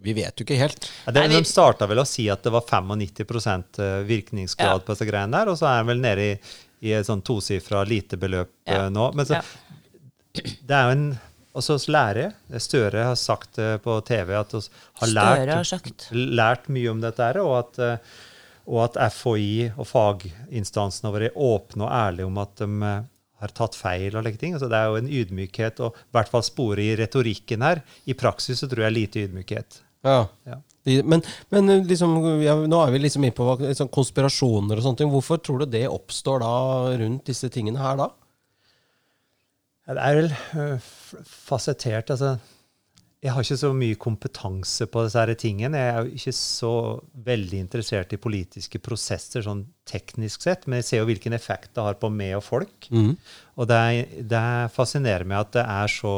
Vi vet jo ikke helt. Ja, det, Nei, vi- de starta vel å si at det var 95 virkningsgrad Ja. på disse greiene der, og så er den vel nede i, i et sånn tosifra lite beløp Ja. eh, nå. Men så, Ja. det er jo en Og så lærer jeg. Støre har sagt eh, på TV at vi har lært, har lært mye om dette, her, og at, eh, og at FHI og faginstansene våre er åpne og ærlige om at de eh, har tatt feil. og like ting. Altså, det er jo en ydmykhet, og i hvert fall spore i retorikken her. I praksis så tror jeg lite ydmykhet. Ja. Ja. Men, men liksom, ja, nå er vi liksom inne på sånn konspirasjoner og sånne ting. Hvorfor tror du det oppstår da rundt disse tingene her da? Ja, Det er vel øh, fasettert. Altså, jeg har ikke så mye kompetanse på disse her tingene. Jeg er jo ikke så veldig interessert i politiske prosesser sånn teknisk sett, men jeg ser jo hvilken effekt det har på meg og folk. Og det, det fascinerer meg at det er så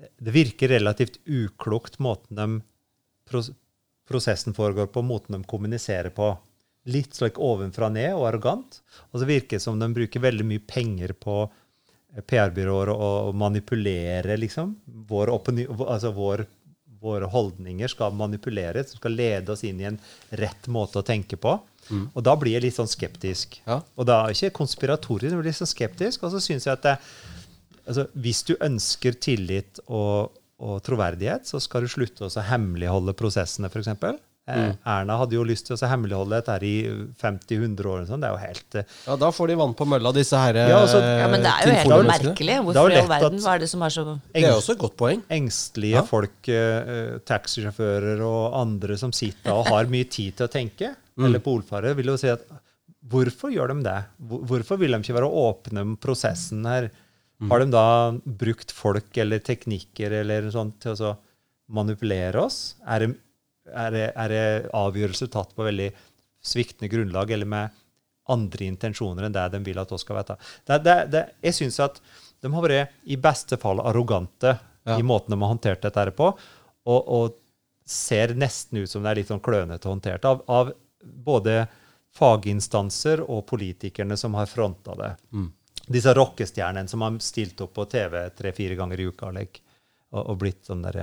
Det virker relativt uklokt måten de prosessen foregår på, måten de kommuniserer på. Litt slik ovenfra ned og arrogant. Og så virker det som de bruker veldig mye penger på PR-byråer og manipulere, liksom. Vår altså vår, våre holdninger skal manipuleres, skal lede oss inn i en rett måte å tenke på. Og da blir jeg litt sånn skeptisk. Ja. Og da er jeg ikke konspiratorisk, men litt sånn skeptisk. Og så syns jeg at det, altså, hvis du ønsker tillit og, og troverdighet, så skal du slutte å hemmeligholde prosessene, f.eks. Eh, Erna hadde jo lyst til å så hemmeligholde dette her i 50-100 år. sånn. Det er jo helt uh... Ja, da får de vann på mølla, disse her Ja, altså- Ja, men det er jo helt merkelig. Det er jo Hvorfor i all verden? Hva er det som er så Det er også et godt poeng. engstelige Ja. folk, uh, taxisjåfører og andre som sitter og har mye tid til å tenke, eller polfarere, vil jo si at hvorfor gjør de det? Hvorfor vil de ikke være åpne om prosessen her? Har de da brukt folk eller teknikker eller sånt til å så manipulere oss? Er det, er, det, er det avgjørelser tatt på veldig sviktende grunnlag eller med andre intensjoner enn det de vil at oss skal vite? Det, det, det, jeg syns at de har vært i beste fall arrogante Ja. i måten de har håndtert dette her på, og, og ser nesten ut som det er litt sånn klønete håndtert av, av både faginstanser og politikerne som har fronta det. Disse rockestjernene som har stilt opp på TV tre-fire ganger i uka like, og, og blitt sånn der,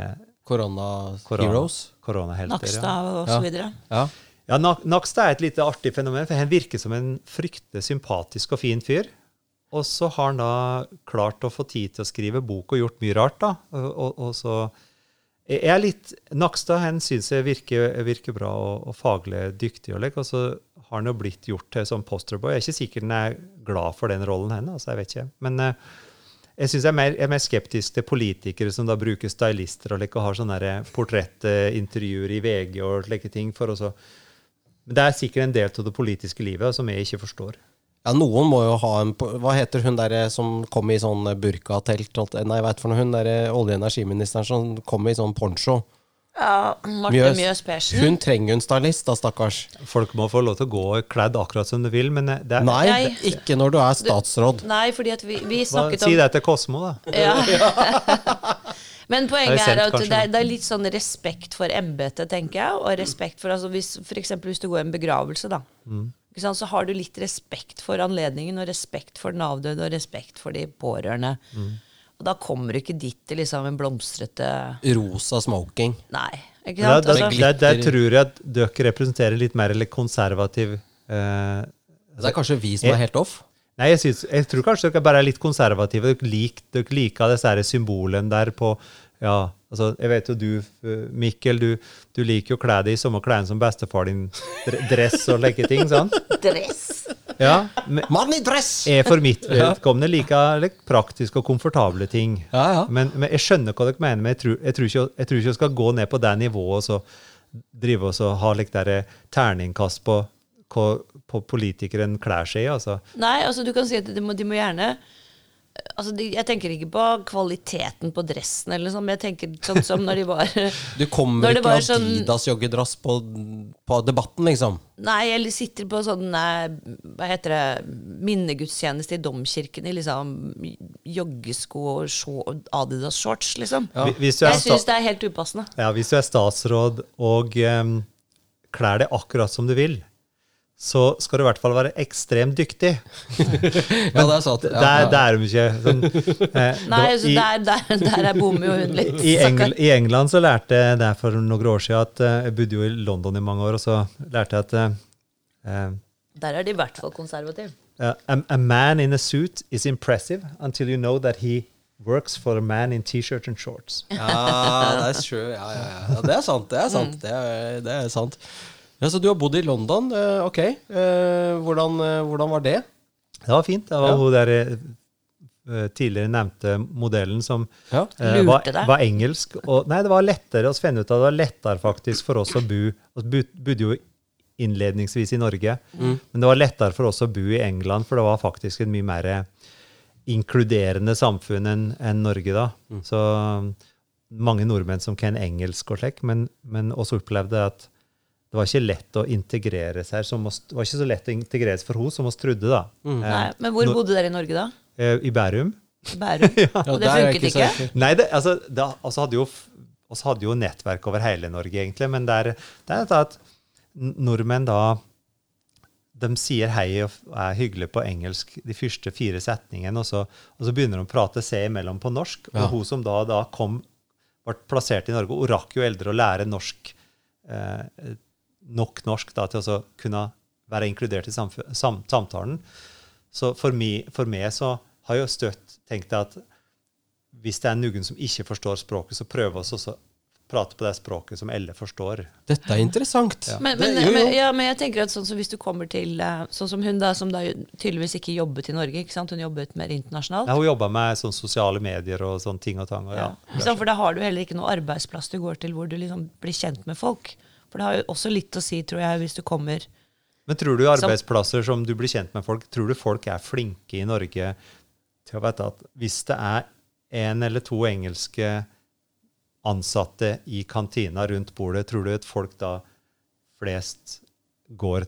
Korona korona, Heroes. koronahelter. Nakstad og Ja. så videre. Ja. Ja, Nakstad er et lite artig fenomen, for han virker som en fryktelig sympatisk og fin fyr. Og så har han da klart å få tid til å skrive bok og gjort mye rart, da. Og, og, og så jeg er litt Nakstad han syns jeg virker, virker bra og, og faglig dyktig, og, og så har han jo blitt gjort til som posterboy. Jeg er ikke sikker han er glad for den rollen henne, altså, jeg vet ikke. Men eh, jeg synes jeg jeg er mer skeptisk til politikere som da bruker stylister og, like, har sånne der portrettintervjuer i VG og slike ting. for også. så men det er sikkert en del av det politiske livet som jeg ikke forstår. Ja, noen må jo ha en Hva heter hun der som kom i sånn burkatelt? alt- Nei, jeg vet for noe. Hun der olje- og energiministeren som kom i sånn poncho. Ja, Marte Mjøs. Persen. Hun trenger jo en stylist, da, stakkars. Folk må få lov til å gå kledd akkurat som de vil, men det er, Nei, Nei. ikke når du er statsråd. Nei, fordi at vi, vi hva, Si om det til Kosmo, da. Ja. Men poenget er, er er at det er, det er litt sånn respekt for embetet, tenker jeg. Og respekt for altså hvis, for eksempel hvis du går i en begravelse, da. Mm. Ikke sant, så har du litt respekt for anledningen, og respekt for den avdøde, og respekt for de pårørende. Mm. Og da kommer du ikke dit til liksom en blomstrete Rosa smoking. Nei. Ikke sant? Der, der, der, der tror jeg at dere representerer litt mer eller konservativ eh, Det er kanskje vi som er helt off? Nei, jeg, synes, jeg tror kanskje dere bare er litt konservative. Dere, liker, dere liker disse symbolene der på Ja, altså, jeg vet jo du, eh, Mikkel, du, du liker jo å kle deg i samme klærne som bestefar din. Dress og like ting, sant? dress. Ja. Mann i dress! jeg for mitt vedkommende liker like, praktiske og komfortable ting. Ja, ja. Men, men jeg skjønner hva dere mener, men jeg tror, jeg tror, ikke, jeg tror ikke jeg skal gå ned på det nivået og så drive og ha like, der terningkast på hva politikeren klær seg i. altså. Nei, altså du kan si at de må, de må gjerne Altså, Jeg tenker ikke på kvaliteten på dressen, eller sånn, men jeg tenker sånn som når de var Du kommer ikke av med sånn- Adidas joggedrass på, på debatten, liksom. Nei, eller sitter på sånn eh, Hva heter det Minnegudstjeneste i domkirken i liksom joggesko og shor- Adidas-shorts, liksom. Ja. Hvis, er Jeg syns det er helt upassende. ja, hvis du er statsråd og um, klær deg akkurat som du vil, så skal du i hvert fall være ekstremt dyktig. Ja, det er sant. Ja, ja. der er de ikke. Sånn, eh, Nei, var altså, i, der, der, der er bommer jo hun litt. i, Engl. I England så lærte jeg det for noen år siden at eh, Jeg bodde jo i London i mange år, og så lærte jeg at eh, eh, Der er de i hvert fall konservative. Uh, a, a man in a suit is impressive until you know that he works for a man in T-shirt and shorts. Ja, det er true. Ja, ja, ja. ja, det er sant. Det er sant. Mm. Det er, det er sant. Ja, Så du har bodd i London. eh, Ok. Eh, hvordan, eh, hvordan var det? Det var fint. Det var Ja. hun der tidligere nevnte modellen som Ja. uh, var, var engelsk. Og, nei, det var lettere å finne ut av det var lettere faktisk for oss å bo Vi bodde jo innledningsvis i Norge, Mm. men det var lettere for oss å bo i England, for det var faktisk et mye mer inkluderende samfunn enn en Norge da. Mm. Så, mange nordmenn som kan engelsk og slik, men, men også opplevde at det var ikke lett å integrere seg som oss, det var ikke så lett å integreres for henne som oss trodde. da. Nei, men hvor bodde dere i Norge da? Eh, I Bærum. Bærum? Ja, Og det funket ikke? ikke? Nei, det, altså, det, altså hadde jo, oss hadde jo nettverk over hele Norge, egentlig, men det er, det er at nordmenn da de sier hei og er hyggelige på engelsk de første fire setningene, og så, og så begynner de å prate seg imellom på norsk. Ja. Og hun som da, da kom, ble plassert i Norge, hun rakk jo eldre å lære norsk, eh, nok norsk da, til å kunne være inkludert i sam samtalen. Så for, meg, for meg så har jeg støtt tenkt at hvis det er noen som ikke forstår språket, så prøv oss også å prate på det språket som alle forstår. Dette er interessant. Men, Det- men, jo, jo. men, ja, men jeg tenker at sånn som hvis du kommer til eh, Sånn som hun da, som da tydeligvis ikke jobbet i Norge. ikke sant? Hun jobbet mer internasjonalt. Ja, hun jobba med sånn sosiale medier og sånne ting og tang. Og ja. Ja. Så, for da har du heller ikke noe arbeidsplass du går til hvor du liksom blir kjent med folk. For det har jo også litt å si, tror jeg, hvis du kommer Men tror du arbeidsplasser som du blir kjent med folk, tror du folk er flinke i Norge til å vite at hvis det er en eller to engelske ansatte i kantina rundt bordet, tror du at folk da flest går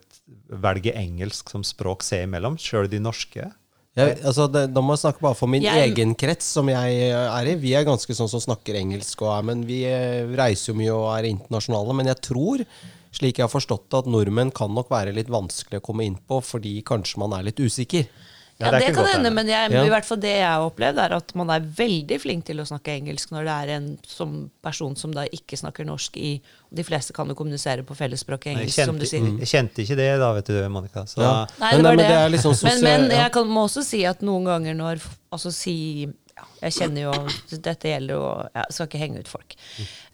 velger engelsk som språk seg imellom, sjøl de norske? Jeg, altså det, da må jeg snakke bare for min Jeg- egen krets som jeg er i. Vi er ganske sånn som snakker engelsk, og er, men vi eh, reiser jo mye og er internasjonale. Men jeg tror, slik jeg har forstått det, at nordmenn kan nok være litt vanskelig å komme inn på, fordi kanskje man er litt usikker. Ja, Ja, det det, kan hende, men jeg, Ja. i hvert fall det jeg har opplevd, er at man er veldig flink til å snakke engelsk når det er en som person som da ikke snakker norsk i De fleste kan jo kommunisere på fellesspråket Jeg engelsk, som du kjente, sier. jeg kjente ikke det da, vet du, Monica. Så Ja. Nei, Men- det var men det. det litt sånn men, men jeg kan, må også si at noen ganger når Altså si Jeg kjenner jo Dette gjelder jo Jeg skal ikke henge ut folk.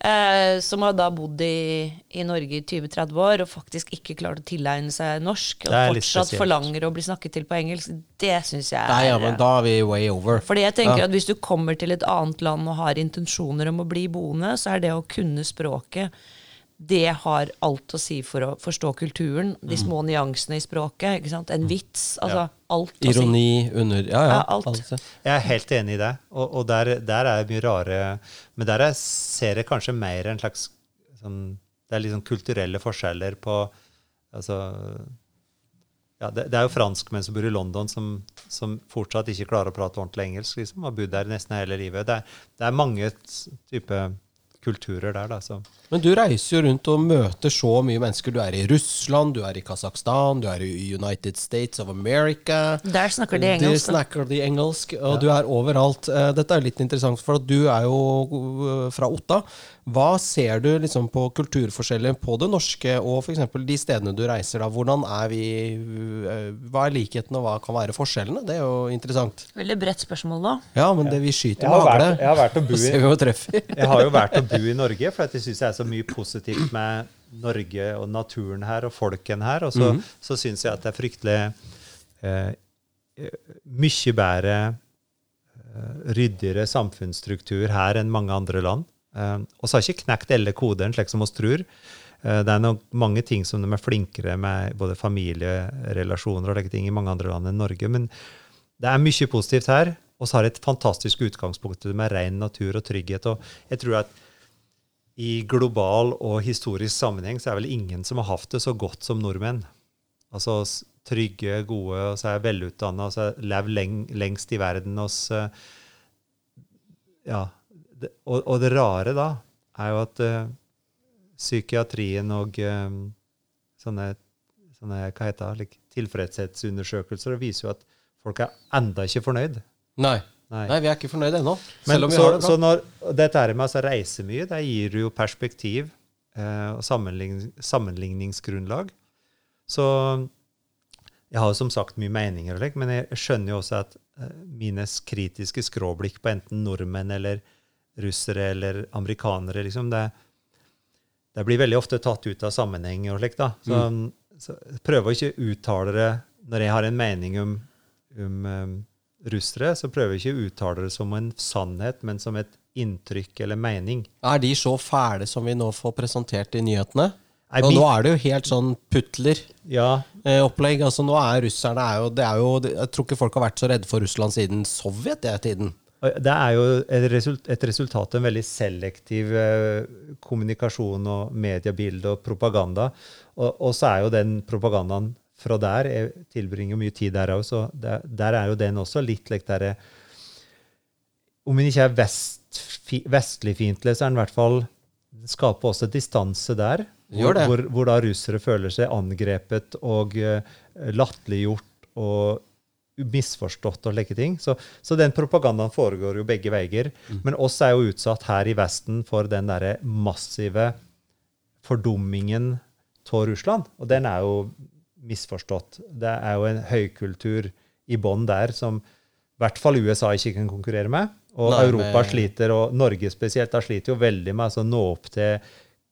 Eh, som har da bodd i, i Norge i 20-30 år og faktisk ikke klart å tilegne seg norsk, og er fortsatt forlanger å bli snakket til på engelsk, det syns jeg Nei, ja, er men da er vi way over. fordi jeg tenker Ja. at Hvis du kommer til et annet land og har intensjoner om å bli boende, så er det å kunne språket det har alt å si for å forstå kulturen. De små nyansene i språket. ikke sant? En vits. altså Ja. Alt å si. Ironi under Ja, ja. Ja, alt. altså. Jeg er helt enig i det. Og, og der, der er mye rare Men der jeg ser jeg kanskje mer en slags sånn, Det er sånn kulturelle forskjeller på Altså ja, det, det er jo franskmenn som bor i London, som, som fortsatt ikke klarer å prate ordentlig engelsk. liksom, Har bodd der nesten hele livet. Det er, det er mange type kulturer der, da. Så. Men du reiser jo rundt og møter så mye mennesker. Du er i Russland, du er i Kasakhstan, du er i United States of America. Der snakker de engelsk. Du snakker de engelsk, og du er overalt. Eh, Dette er litt interessant, for du er jo eh, fra Otta. Hva ser du liksom på kulturforskjeller på det norske og f.eks. de stedene du reiser? da? Hvordan er vi eh, Hva er likheten, og hva kan være forskjellene? Det er jo interessant. Veldig bredt spørsmål da. Ja, men det vi skyter Jeg med har vært- hagle, jeg har vært og bo så ser vi hva treffer. Jeg har jo vært og bo i Norge, for at jeg syns det er så mye positivt med Norge og naturen her og folken her. Og så, så syns jeg at det er fryktelig eh, eh, mye bedre, eh, ryddigere samfunnsstruktur her enn mange andre land. Eh, og så har ikke knekt alle kodene, slik som oss tror. Eh, det er nok mange ting som de er flinkere med, både familierelasjoner og like ting, i mange andre land enn Norge. Men det er mye positivt her. Og så har det et fantastisk utgangspunkt med ren natur og trygghet. Og jeg tror at i global og historisk sammenheng så er vel ingen som har hatt det så godt som nordmenn. Altså trygge, gode, og så er velutdanna, og så lever leng, lengst i verden. Og, så, ja, og, og det rare da er jo at uh, psykiatrien og eh, sånne, sånne hva heter det, like, tilfredshetsundersøkelser viser jo at folk er enda ikke fornøyd. Nei. Nei. Nei, vi er ikke fornøyd ennå. Selv om vi så, har det bra. så når dette med å reise mye, det gir jo perspektiv eh, og sammenlign, sammenligningsgrunnlag. Så jeg har jo som sagt mye meninger, men jeg skjønner jo også at eh, mine kritiske skråblikk på enten nordmenn eller russere eller amerikanere, liksom, det, det blir veldig ofte tatt ut av sammenheng og slik da. Så, så jeg prøver å ikke uttale det når jeg har en mening om, om um, russere, så prøver ikke å uttale det som en sannhet, men som et inntrykk eller mening. Er de så fæle som vi nå får presentert i nyhetene? Og nå er det jo helt sånn putler-opplegg. Ja, altså nå er russerne er jo, det er jo Jeg tror ikke folk har vært så redde for Russland siden Sovjet-tiden. Det er jo et resultat, et resultat av en veldig selektiv eh, kommunikasjon og mediebilde og propaganda. Og, og så er jo den propagandaen fra der Jeg tilbringer mye tid der òg, så der, der er jo den også litt like derre Om den ikke er vest, fi, vestligfiendtlig, så er den i hvert fall skaper også distanse der. Hvor, hvor, hvor da russere føler seg angrepet og uh, latterliggjort og misforstått og like ting. Så, så den propagandaen foregår jo begge veier. Men oss er jo utsatt her i Vesten for den derre massive fordummingen av Russland. Og den er jo misforstått. Det er jo en høykultur i bånn der som i hvert fall USA ikke kan konkurrere med. Og Nei, Europa men... sliter, og Norge spesielt, da sliter jo veldig med altså, å nå opp til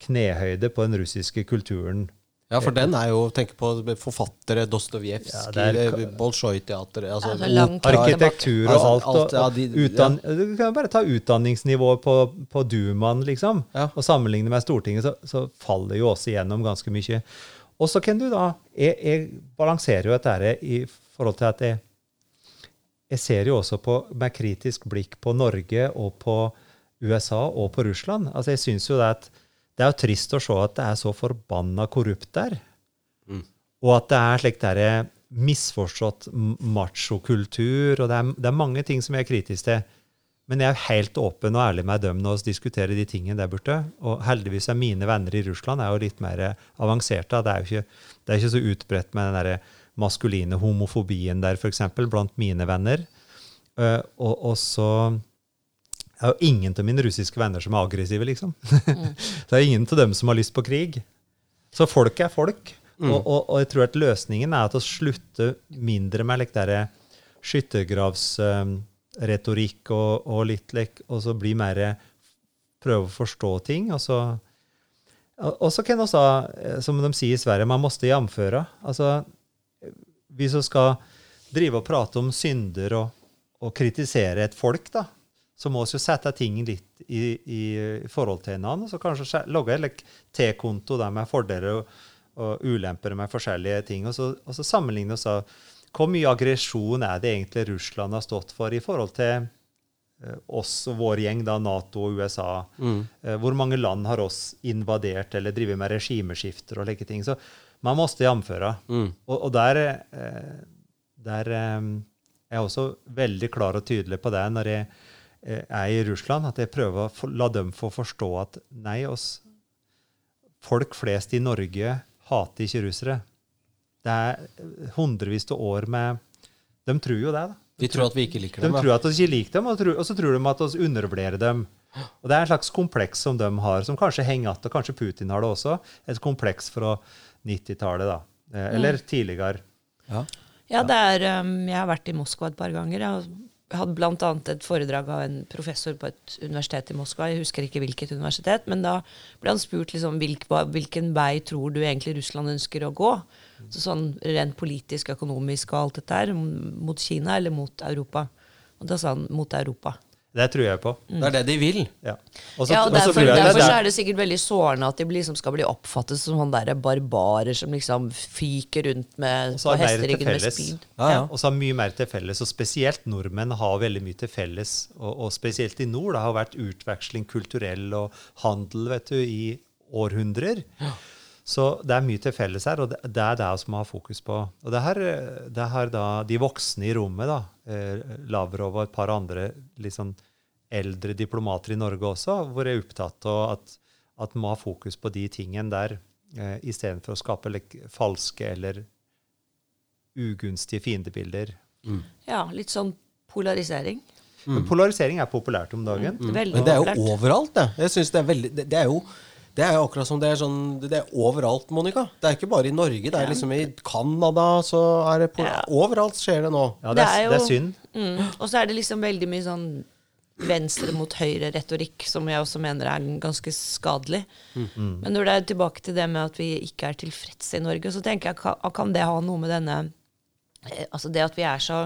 knehøyde på den russiske kulturen. Ja, for den er jo Tenk på forfattere, Dostojevskij, Ja, eh, Bolsjoj-teater altså, Ja, tilbake. Arkitektur og Altså, alt. Og, og, de- Du kan bare ta utdanningsnivået på, på Dumaen, liksom, Ja. og sammenligne med Stortinget, så, så faller jo også igjennom ganske mye. Og så kan du da Jeg, jeg balanserer jo dette i forhold til at jeg, jeg ser jo også på, med kritisk blikk på Norge og på USA og på Russland. Altså jeg synes jo det at det er jo trist å se at det er så forbanna korrupt der. Og at det er slik derre misforstått machokultur, og det er, det er mange ting som jeg er kritisk til. Men jeg er helt åpen og ærlig med dem når vi diskuterer de tingene der borte. Og heldigvis er mine venner i Russland er jo litt mer avanserte. Det er jo ikke, det er ikke så utbredt med den der maskuline homofobien der, f.eks., blant mine venner. Eh, og, og så er jo ingen av mine russiske venner som er aggressive, liksom. det er ingen av dem som har lyst på krig. Så folk er folk. Og, og, og jeg tror at løsningen er at å slutte mindre med like, derre skyttergravsretorikk og, og litt lek, og så bli mer prøve å forstå ting. Og så, og så kan også, eh, som de sier i Sverige, man måste jamføre. Altså, vi som skal drive og prate om synder og, og kritisere et folk, da, så må vi jo sette ting litt i, i, forhold til hverandre. Så kanskje skje- logge en T-konto der med fordeler og, og ulemper med forskjellige ting, og så, og så sammenligne oss hvor mye aggresjon er det egentlig Russland har stått for i forhold til eh, oss og vår gjeng, da, Nato og USA. Mm. hvor mange land har oss invadert eller drevet med regimeskifter og slike ting. Så man måste jamføre. Og, og der, eh, der eh, er jeg også veldig klar og tydelig på det når jeg eh, er i Russland, at jeg prøver å la dem få forstå at nei, oss folk flest i Norge hater ikke russere. Det er hundrevis av år med De tror jo det, da. De tror at vi ikke liker De dem. De tror at vi ikke liker dem, og, tror, og så tror de at vi undervurderer dem. Og Det er en slags kompleks som de har, som kanskje henger igjen, og kanskje Putin har det også. Et kompleks fra 90-tallet, da. Eller Eller tidligere. Ja. Ja, det er, um, jeg har vært i Moskva et par ganger. Jeg hadde bl.a. et foredrag av en professor på et universitet i Moskva. Jeg husker ikke hvilket universitet, men da ble han spurt liksom, hvilken vei tror du egentlig Russland ønsker å gå? Så sånn rent politisk, økonomisk og alt dette her, mot Kina eller mot Europa? Og da sa han mot Europa. Det tror jeg på. Det er det de vil. Ja. Også, Ja, og og så derfor, jeg det derfor så er det sikkert veldig sårende at de liksom skal bli oppfattet som sånne der barbarer som liksom fyker rundt med, på hesteryggen med spyd. Ja, ja. Og så har mye mer til felles, og spesielt nordmenn har veldig mye til felles. Og, og spesielt i nord. Det har vært utveksling kulturell og handel vet du, i århundrer. Så det er mye til felles her, og det, er det som har fokus på. Og det her, det her da, de voksne i rommet, da, eh, Lavrov og et par andre litt sånn eldre diplomater i Norge også, hvor jeg er opptatt av at, at man må ha fokus på de tingene der, eh, istedenfor å skape like, falske eller ugunstige fiendebilder. Ja, litt sånn polarisering. Men polarisering er populært om dagen. Mm. Men det er jo overalt, det. Jeg synes det er veldig det, det er jo det er jo akkurat som det er sånn Det er overalt, Monica. Det er ikke bare i Norge. Det er liksom i Canada, så er det på, Ja. Overalt skjer det nå. Ja, det, Det er er, jo- det er synd. Mm. Og så er det liksom veldig mye sånn venstre mot høyre-retorikk, som jeg også mener er ganske skadelig. Men når det er tilbake til det med at vi ikke er tilfredse i Norge, så tenker jeg kan, kan det ha noe med denne eh, Altså det at vi er så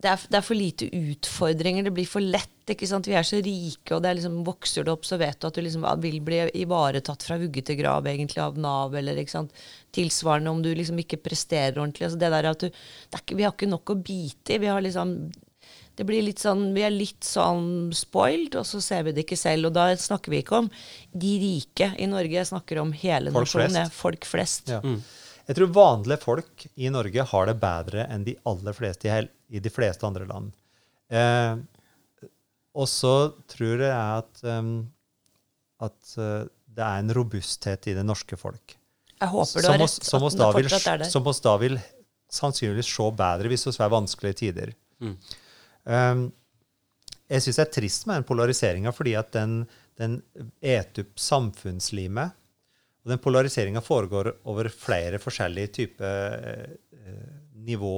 det er, det er for lite utfordringer, det blir for lett. ikke sant? Vi er så rike, og det er liksom, vokser du opp, så vet du at du liksom vil bli ivaretatt fra vugge til grav egentlig av Nav. eller ikke sant? Tilsvarende om du liksom ikke presterer ordentlig. altså det der at du, det er ikke, Vi har ikke nok å bite i. vi har liksom Det blir litt sånn, Vi er litt sånn spoiled, og så ser vi det ikke selv. Og da snakker vi ikke om de rike i Norge, jeg snakker om hele Folk nasjonen. flest. Folk flest. Ja. Jeg tror vanlige folk i Norge har det bedre enn de aller fleste i, hel, i de fleste andre land. Eh, og så tror jeg at, um, at eh, det er en robusthet i det norske folk. Jeg håper du Som har oss, rett. som oss da vil, som oss da vil sannsynligvis se bedre hvis det er vanskelige tider. Um, jeg syns det er trist med den polariseringa, fordi at den, den eter opp samfunnslimet. Og den polariseringa foregår over flere forskjellige typer eh, nivå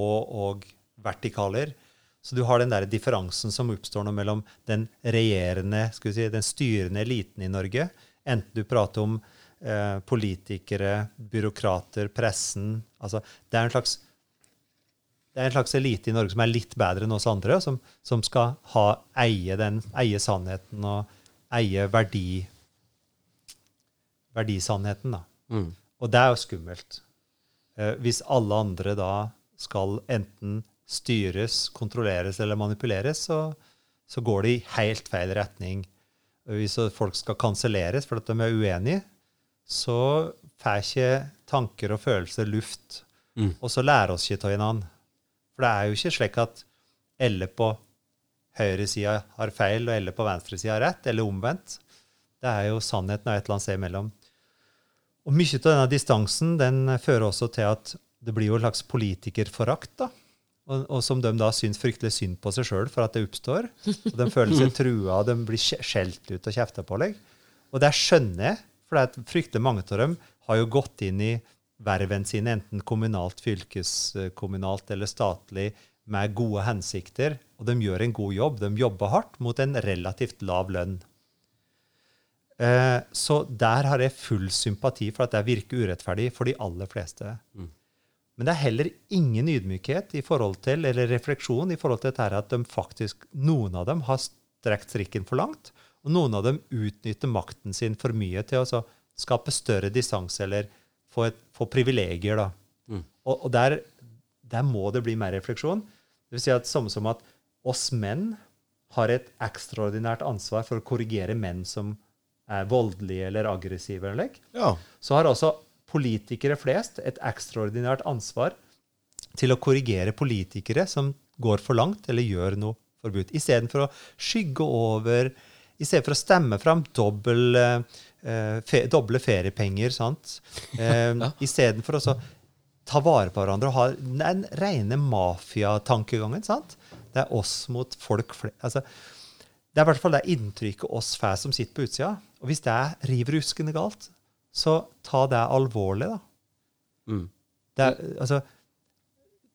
og vertikaler. Så du har den der differansen som oppstår nå mellom den regjerende, skal vi si, den styrende eliten i Norge, enten du prater om eh, politikere, byråkrater, pressen altså Det er en slags det er en slags elite i Norge som er litt bedre enn oss andre, som, som skal ha, eie, den, eie sannheten og eie verdi, verdisannheten. Da. Og det er jo skummelt. Eh, hvis alle andre da skal enten styres, kontrolleres eller manipuleres, så, så går det i helt feil retning. Hvis folk skal kanselleres fordi de er uenige, så får ikke tanker og følelser luft. Og så lærer oss ikke av hverandre. For det er jo ikke slik at alle på høyresida har feil, og alle på venstresida har rett, eller omvendt. Det er jo sannheten av et eller annet sted imellom. Og mye av denne distansen den fører også til at det blir jo en slags politikerforakt. da. Og, og som de da syns fryktelig synd på seg sjøl for at det oppstår. Og De føler seg trua, og de blir skjelt ut og kjefta på. Like. Og det skjønner jeg, for det er fryktelig mange av dem har jo gått inn i verven sine, enten kommunalt, fylkeskommunalt eller statlig, med gode hensikter. Og de gjør en god jobb. De jobber hardt mot en relativt lav lønn. Eh, Så der har jeg full sympati for at det virker urettferdig for de aller fleste. Men det er heller ingen ydmykhet i forhold til, eller refleksjon i forhold til dette her at de faktisk, noen av dem har strekt strikken for langt, og noen av dem utnytter makten sin for mye til å skape større distanse eller få, et, få privilegier. Da. Og, og der, der må det bli mer refleksjon. Det vil si at samme som at oss menn har et ekstraordinært ansvar for å korrigere menn som er voldelige eller aggressive. eller Ja. så har også politikere flest et ekstraordinært ansvar til å korrigere politikere som går for langt eller gjør noe forbudt. Istedenfor å skygge over, i stedet for å stemme fram dobbel, eh, fe, doble feriepenger. sant? Eh, Istedenfor å ta vare på hverandre og ha den rene mafiatankegangen. sant? Det er oss mot folk flest. Altså, det er i hvert fall det inntrykket oss får som sitter på utsida. Og hvis det river ruskende galt, så ta det alvorlig, da. Mm. Det er, altså,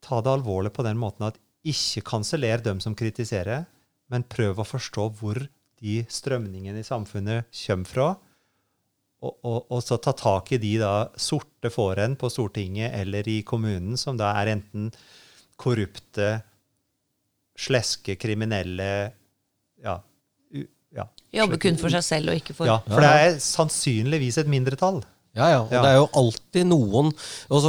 ta det alvorlig på den måten at ikke kanseller dem som kritiserer, men prøv å forstå hvor de strømningene i samfunnet kommer fra. Og, og, og så ta tak i de da sorte fåren på Stortinget eller i kommunen, som da er enten korrupte, sleske, kriminelle ja, ja. Jobber kun for seg selv og ikke for ja, for det er sannsynligvis et mindretall. Ja, ja. Og Ja. det er jo alltid noen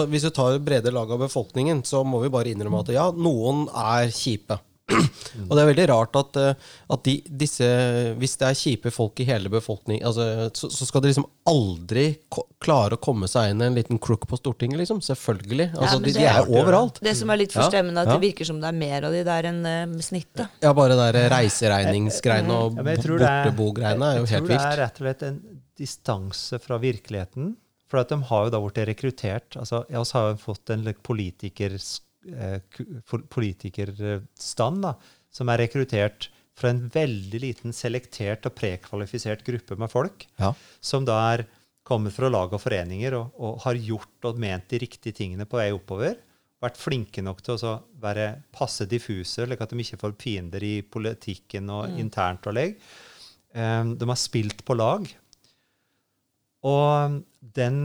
Hvis du tar brede lag av befolkningen, så må vi bare innrømme at ja, noen er kjipe. Og det er veldig rart at, eh, at de, disse Hvis det er kjipe folk i hele befolkningen, altså, så, så skal de liksom aldri klare å komme seg inn en liten crook på Stortinget, liksom. Selvfølgelig. Altså, ja, de, det de er er overalt. Det som er litt forstemmende forstemmende, at ja. det virker som det er mer av de der enn uh, snittet. Ja, bare det der reiseregningsgreiene og Ja, er- bortebo-greiene er jo jeg tror det er rett og slett en distanse fra virkeligheten. For at de har jo da blitt rekruttert. altså Vi også har jo fått en like, eh, politikerstand da, som er rekruttert fra en veldig liten selektert og prekvalifisert gruppe med folk, Ja. som da er kommet fra lag og foreninger og, og har gjort og ment de riktige tingene på vei oppover. Vært flinke nok til å være passe diffuse, slik at de ikke får fiender i politikken og internt og legg. Um, de har spilt på lag. Og den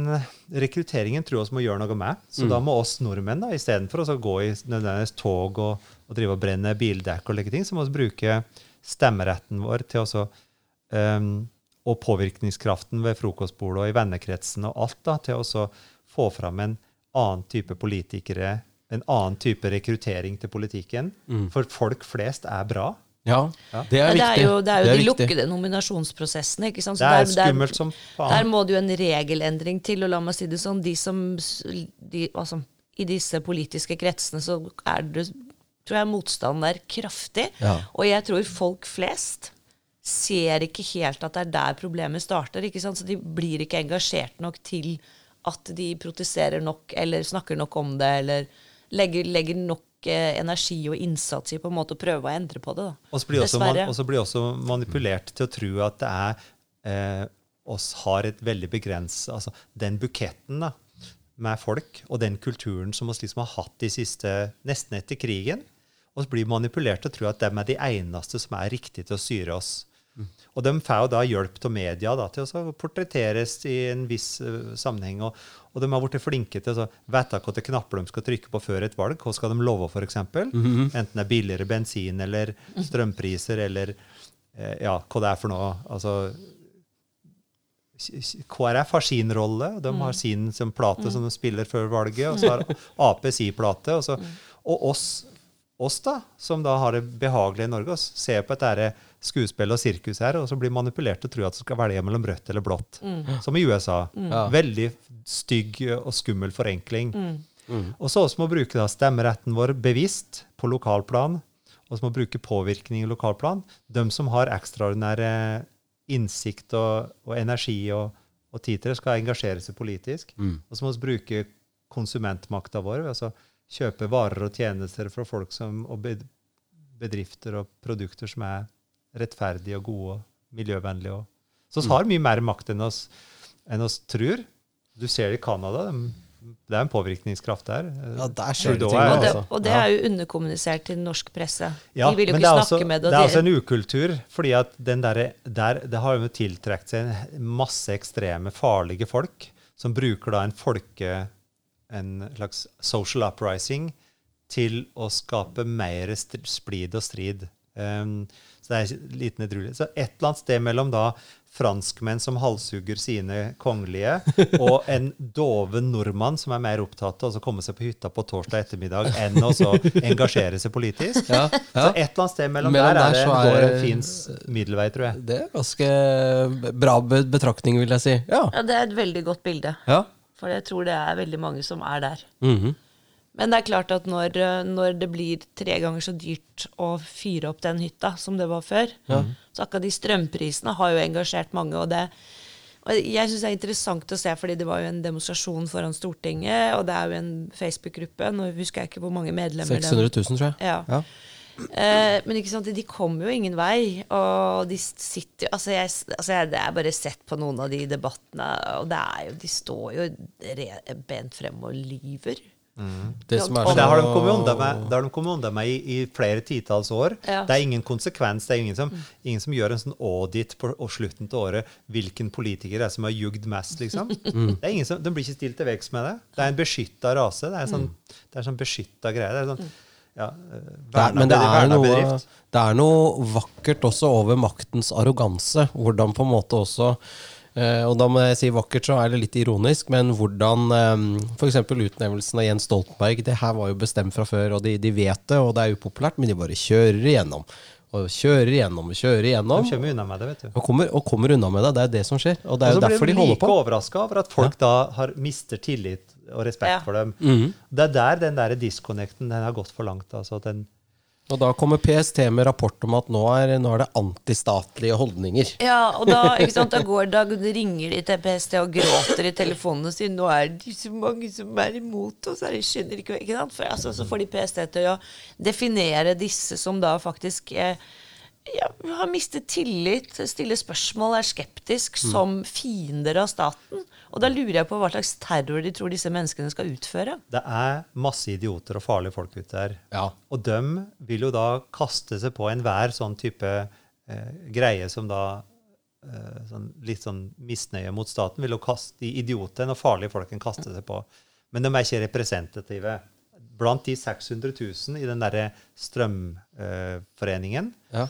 rekrutteringen tror jeg vi må gjøre noe med. Så da må oss nordmenn, da, istedenfor å gå i nødvendigvis tog og, og drive og brenne bildekk, og like ting, så må vi bruke stemmeretten vår til også, um, og påvirkningskraften ved frokostbordet og i vennekretsen og alt da, til å få fram en annen type politikere en annen type rekruttering til politikken. For folk flest er bra. Ja, det er viktig. det er jo, det er jo de viktig. lukkede nominasjonsprosessene. ikke sant? Så Det er der- der- skummelt som faen. Der må det jo en regelendring til. Og la meg si det sånn, de som, de, altså, I disse politiske kretsene så er det, tror jeg motstanden er kraftig. Ja. Og jeg tror folk flest ser ikke helt at det er der problemet starter. ikke sant? Så de blir ikke engasjert nok til at de protesterer nok eller snakker nok om det, eller legger, legger nok eh, energi og innsats i på en måte å prøve å endre på det. Og så blir også, blir også manipulert til å tro at det er eh, oss har et veldig begrenset Altså den buketten da, med folk og den kulturen som vi liksom har hatt de siste Nesten etter krigen. Og så blir manipulert til å tro at de er de eneste som er riktige til å styre oss. Og de får jo da hjelp av media da, til å portretteres i en viss uh, sammenheng. Og, og de har blitt flinke til å vite hvilke knapper de skal trykke på før et valg. Hva skal de love, f.eks.? Enten det er billigere bensin eller strømpriser eller uh, ja, hva det er for noe. Altså, KrF har sin rolle, de har sin som plate som de spiller før valget, og så har Ap sin plate. Og, så, og oss, oss, da, som da har det behagelige i Norge, oss ser på dette skuespill og sirkus her, og så blir manipulert til å tro at det skal velge mellom rødt eller blått. Som i USA. Mm. Veldig stygg og skummel forenkling. Og så også må bruke da stemmeretten vår bevisst på lokalplan, og så må bruke påvirkning i lokalplan. De som har ekstraordinære innsikt og, og energi og, og tid til det, skal engasjere seg politisk. Og så må vi bruke konsumentmakta vår, altså kjøpe varer og tjenester fra folk som, og bedrifter og produkter som er rettferdige og gode og miljøvennlige. Og. Så vi har mye mer makt enn oss, enn oss tror. Du ser det i Canada. de- Det er en påvirkningskraft der. Ja, der skjer det ting, er- Og det, altså. og det er jo underkommunisert til norsk presse. Ja, de vil jo ikke snakke også, med det. Det er og også en ukultur, fordi at den der, der, det har jo tiltrukket seg masse ekstreme, farlige folk som bruker da en folke, en slags social uprising, til å skape mer splid og strid. Um, så det er liten edruelighet. Så et eller annet sted mellom da franskmenn som halshugger sine kongelige, og en doven nordmann som er mer opptatt av å komme seg på hytta på torsdag ettermiddag enn å så engasjere seg politisk. Ja, Så et eller annet sted mellom, Mellom der, der er det går en fin middelvei, tror jeg. Det er ganske bra betraktning, vil jeg si. Ja. Ja, det er et veldig godt bilde. ja. For jeg tror det er veldig mange som er der. Mhm. Men det er klart at når, når det blir tre ganger så dyrt å fyre opp den hytta som det var før, så akkurat de strømprisene har jo engasjert mange. Og det og jeg syns det er interessant å se, fordi det var jo en demonstrasjon foran Stortinget, og det er jo en Facebook-gruppe. Nå husker jeg ikke hvor mange medlemmer 600 000, tror jeg. Ja. Ja. Eh, men ikke sant, de kommer jo ingen vei. Og de sitter altså jeg, altså jeg, jeg bare sett på noen av de debattene, og det er jo, de står jo bent frem og lyver. Det som er Men det har de kommet unna med, det de kommet unna med i, i flere titalls år. Ja. Det er ingen konsekvens. Det er ingen som, ingen som gjør en sånn audit på og slutten til året hvilken politiker det er som har jugd mest, liksom. Det er ingen som, de blir ikke stilt til vekst med det. Det er en beskytta rase. Det er en sånn, det er en sånn beskytta greie. Det er sånn, ja, eh, Det verna men det er, noe, det er noe vakkert også over maktens arroganse. Hvordan på en måte også Og da må jeg si vakkert, så er det litt ironisk, men hvordan eh, f.eks. utnevnelsen av Jens Stoltenberg Det her var jo bestemt fra før, og de, de vet det, og det er upopulært, men de bare kjører igjennom. Og kjører igjennom og kjører igjennom. De kommer unna med det, vet du. Og kommer, og kommer unna med det. Det er det som skjer. Og det er Og jo så blir de de like på. overraska over at folk da har, mister tillit og respekt Ja. for dem. Mhm. Det er der den der disconnecten den har gått for langt. Altså, den, Og da kommer PST med rapport om at nå er, nå er det antistatlige holdninger. Ja, og da, sant, da, går, da ringer de til PST og gråter i telefonen og sier 'Nå er det så mange som er imot oss'. de skjønner ikke, ikke sant? For, altså, så får de PST til å definere disse som da faktisk eh, ja, har mistet tillit, stiller spørsmål, er skeptisk, som fiender av staten. Og da lurer jeg på hva slags terror de tror disse menneskene skal utføre. det er masse idioter og farlige folk ute der. Ja. Og de vil jo da kaste seg på enhver sånn type eh, greie som da eh, sånn, Litt sånn misnøye mot staten vil jo kaste de idiotene og farlige folkene kaste seg på. Men de er ikke representative. Blant de 600 000 i den derre strømforeningen Ja.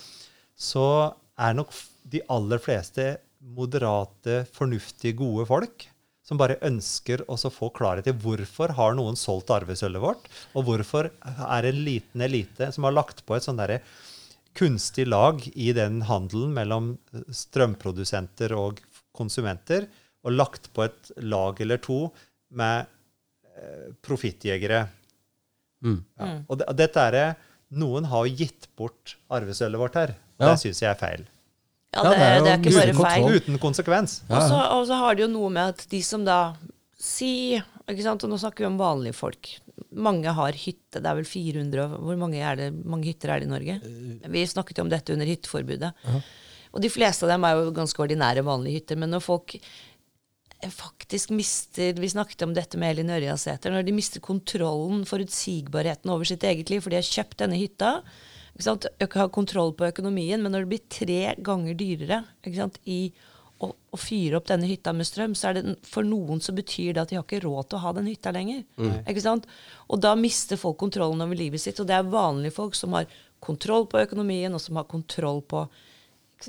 Så er nok de aller fleste moderate, fornuftige, gode folk som bare ønsker å få klarhet i hvorfor har noen solgt arvesølvet vårt, og hvorfor er en liten elite som har lagt på et sånn derre kunstig lag i den handelen mellom strømprodusenter og konsumenter, og lagt på et lag eller to med eh, profittjegere. Mm. Ja. Og det, og dette er Noen har gitt bort arvesølvet vårt her. Ja. Det syns jeg er feil. Ja, det, det er det er ikke bare kontroll. feil. Uten konsekvens. Ja, Og så- har det jo noe med at de som da Si ikke sant, og Nå snakker vi om vanlige folk. Mange har hytte. Det er vel 400 Hvor mange, er det, mange hytter er det i Norge? Vi snakket jo om dette under hytteforbudet. Og de fleste av dem er jo ganske ordinære, vanlige hytter. Men når folk faktisk mister Vi snakket om dette med Elin Ørjasæter. Når de mister kontrollen, forutsigbarheten over sitt eget liv, for de har kjøpt denne hytta. Ikke sant? ha Har kontroll på økonomien, men når det blir tre ganger dyrere ikke sant? i å, å fyre opp denne hytta med strøm, så er det for noen så betyr det at de har ikke råd til å ha den hytta lenger. Ikke sant? Og da mister folk kontrollen over livet sitt. Og det er vanlige folk som har kontroll på økonomien, og som har kontroll på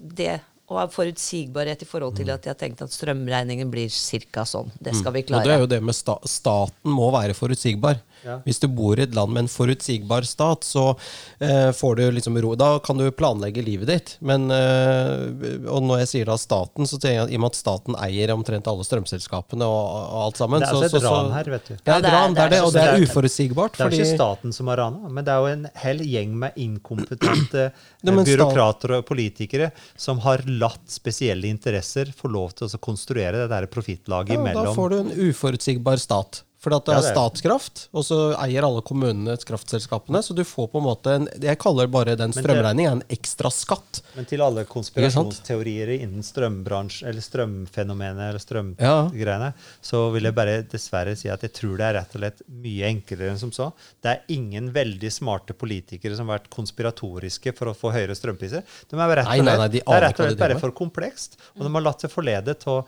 det og har forutsigbarhet i forhold til at de har tenkt at strømregningen blir ca. sånn. Det skal vi klare. Og det er jo det med sta staten må være forutsigbar. Ja. Hvis du bor i et land med en forutsigbar stat, så eh, får du liksom ro. Da kan du planlegge livet ditt. Men, eh, og når jeg sier da staten, så tenker jeg at i og med at staten eier omtrent alle strømselskapene og, og alt sammen Det er så- altså et så- så- ran her, vet du. Ja, et det er- ran, det er det, og det er uforutsigbart. Det er ikke staten som har rana, men det er jo en hel gjeng med inkompetente eh, byråkrater og politikere som har latt spesielle interesser få lov til å konstruere det der profittlaget ja, da får du en uforutsigbar stat. For det Ja, er statskraft, og så eier alle kommunene kraftselskapene. Så du får på en måte en Jeg kaller bare den strømregningen en ekstra skatt. Men til alle konspirasjonsteorier innen strømbransjen, eller strømfenomenet eller Ja. strømgreiene, så vil jeg bare dessverre si at jeg tror det er rett og slett mye enklere enn som så. Det er ingen veldig smarte politikere som har vært konspiratoriske for å få høyere strømpriser. De er rett og slett, nei, nei, nei, de det er rett og slett bare for komplekst. Og de har latt seg forlede av eh,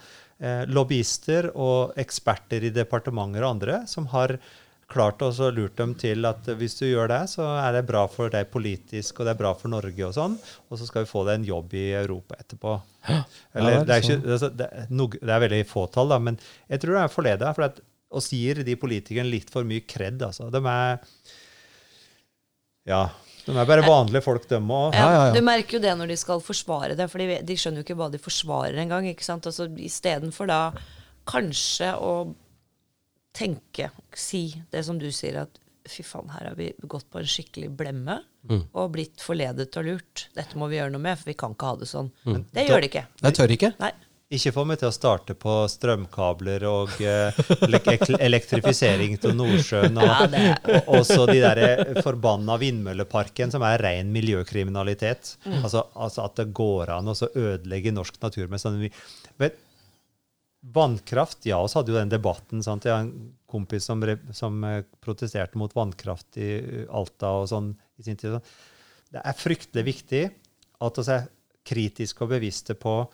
lobbyister og eksperter i departementer og andre som har klart å lurt dem til at hvis du gjør det, så er det bra for deg politisk, og det er bra for Norge og sånn, og så skal vi få deg en jobb i Europa etterpå. Eller, Ja, det er ikke, altså, det, er det er veldig fåtall, da, men jeg tror det er forleda. For at oss gir de politikerne litt for mye kred. Altså. De er Ja. De er bare vanlige folk, de òg. Ja, ja, ja. Du merker jo det når de skal forsvare det, for de, de skjønner jo ikke hva de forsvarer engang. Altså, Istedenfor da kanskje å tenke, si det som du sier, at fy faen, her har vi gått på en skikkelig blemme Mm. og blitt forledet og lurt. Dette må vi gjøre noe med, for vi kan ikke ha det sånn. Mm. Det gjør de ikke. Jeg tør ikke. Nei. Ikke få meg til å starte på strømkabler og eh, elektrifisering til Nordsjøen. Og, og også de der forbanna vindmølleparken, som er ren miljøkriminalitet. Altså, altså at det går an å ødelegge norsk natur med sånn Men Vannkraft Ja, vi hadde jo den debatten. sant? Jeg har en kompis som, som eh, protesterte mot vannkraft i eh, Alta og sånn i sin tid. Det er fryktelig viktig at vi er kritiske og bevisste på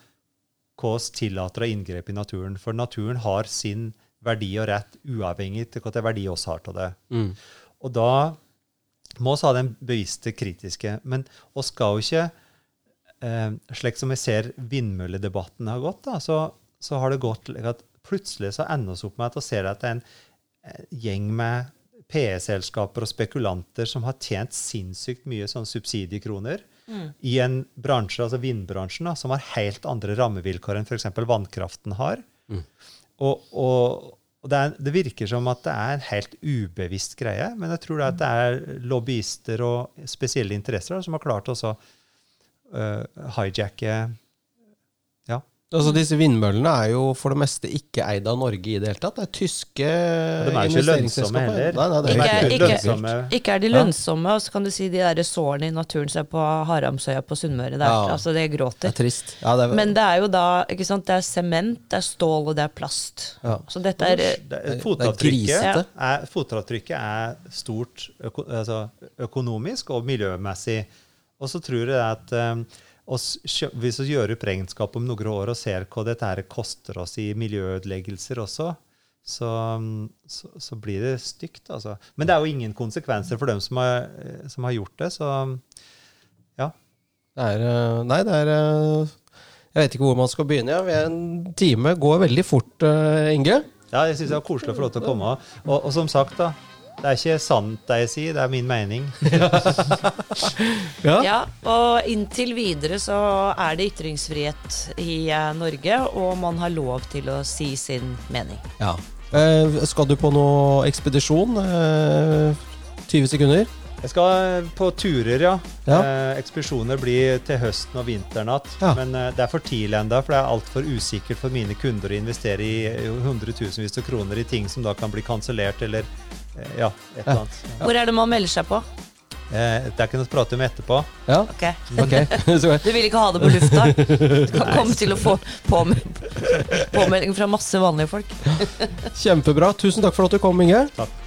vi tillater av inngrep i naturen. For naturen har sin verdi og rett, uavhengig av hvilken verdi oss har av det. Mm. Og da må vi ha den bevisste kritiske. Men vi skal jo ikke eh, Slik som vi ser vindmølledebatten har gått, da, så, så har det gått at plutselig så ender vi opp med at vi ser at det er en eh, gjeng med PE-selskaper og spekulanter som har tjent sinnssykt mye sånn subsidiekroner i en bransje, altså vindbransjen, da, som har helt andre rammevilkår enn f.eks. vannkraften har. Og, og, og det, er, det virker som at det er en helt ubevisst greie, men jeg tror det, at det er lobbyister og spesielle interesser da, som har klart å så, øh, hijacke Ja. Altså Disse vindmøllene er jo for det meste ikke eid av Norge i det hele tatt. Det er tyske De er ikke investeringsselskaper. lønnsomme heller. Nei, nei, er Ikke- ikke lønnsomme. Ikke er de lønnsomme, og så kan du si de der sårene i naturen som er på Haramsøya på Sunnmøre. Ja. altså det Det gråter. er trist. Ja, det er, Men det er jo da ikke sant, Det er sement, det er stål og det er plast. Ja. Så dette er Det, det er fotavtrykket, grisete. er, fotavtrykket er stort øko, altså, økonomisk og miljømessig. Og så tror jeg at um, hvis vi gjør opp regnskap om noen år og ser hva dette her koster oss i miljøødeleggelser også, så, så, så blir det stygt. Altså. Men det er jo ingen konsekvenser for dem som har, som har gjort det. Så ja. det er eh, Nei, det er eh, Jeg vet ikke hvor man skal begynne. Ja. En time går veldig fort, Inge. Ja, jeg syns det var koselig å få lov til å komme. Og, og som sagt, da. Det er ikke sant det jeg sier, det er min mening. ja. ja, og inntil videre så er det ytringsfrihet i eh, Norge, og man har lov til å si sin mening. Ja. Eh, skal du på noe ekspedisjon? Eh, 20 sekunder? Jeg skal på turer, ja. Ja. Eh, ekspedisjoner blir til høsten og vinteren igjen. Ja. Men eh, det er for tidlig ennå, for det er altfor usikkert for mine kunder å investere i eh, hundretusenvis av kroner i ting som da kan bli kansellert eller eh, ja, et eller annet. Hvor er det man melder seg på? Eh, det er ikke noe å prate om etterpå. Ja, Ok. Du vil ikke ha det på lufta? Du kan komme til å få påmel påmelding fra masse vanlige folk. Kjempebra. Tusen takk for at du kom, Inge. Takk.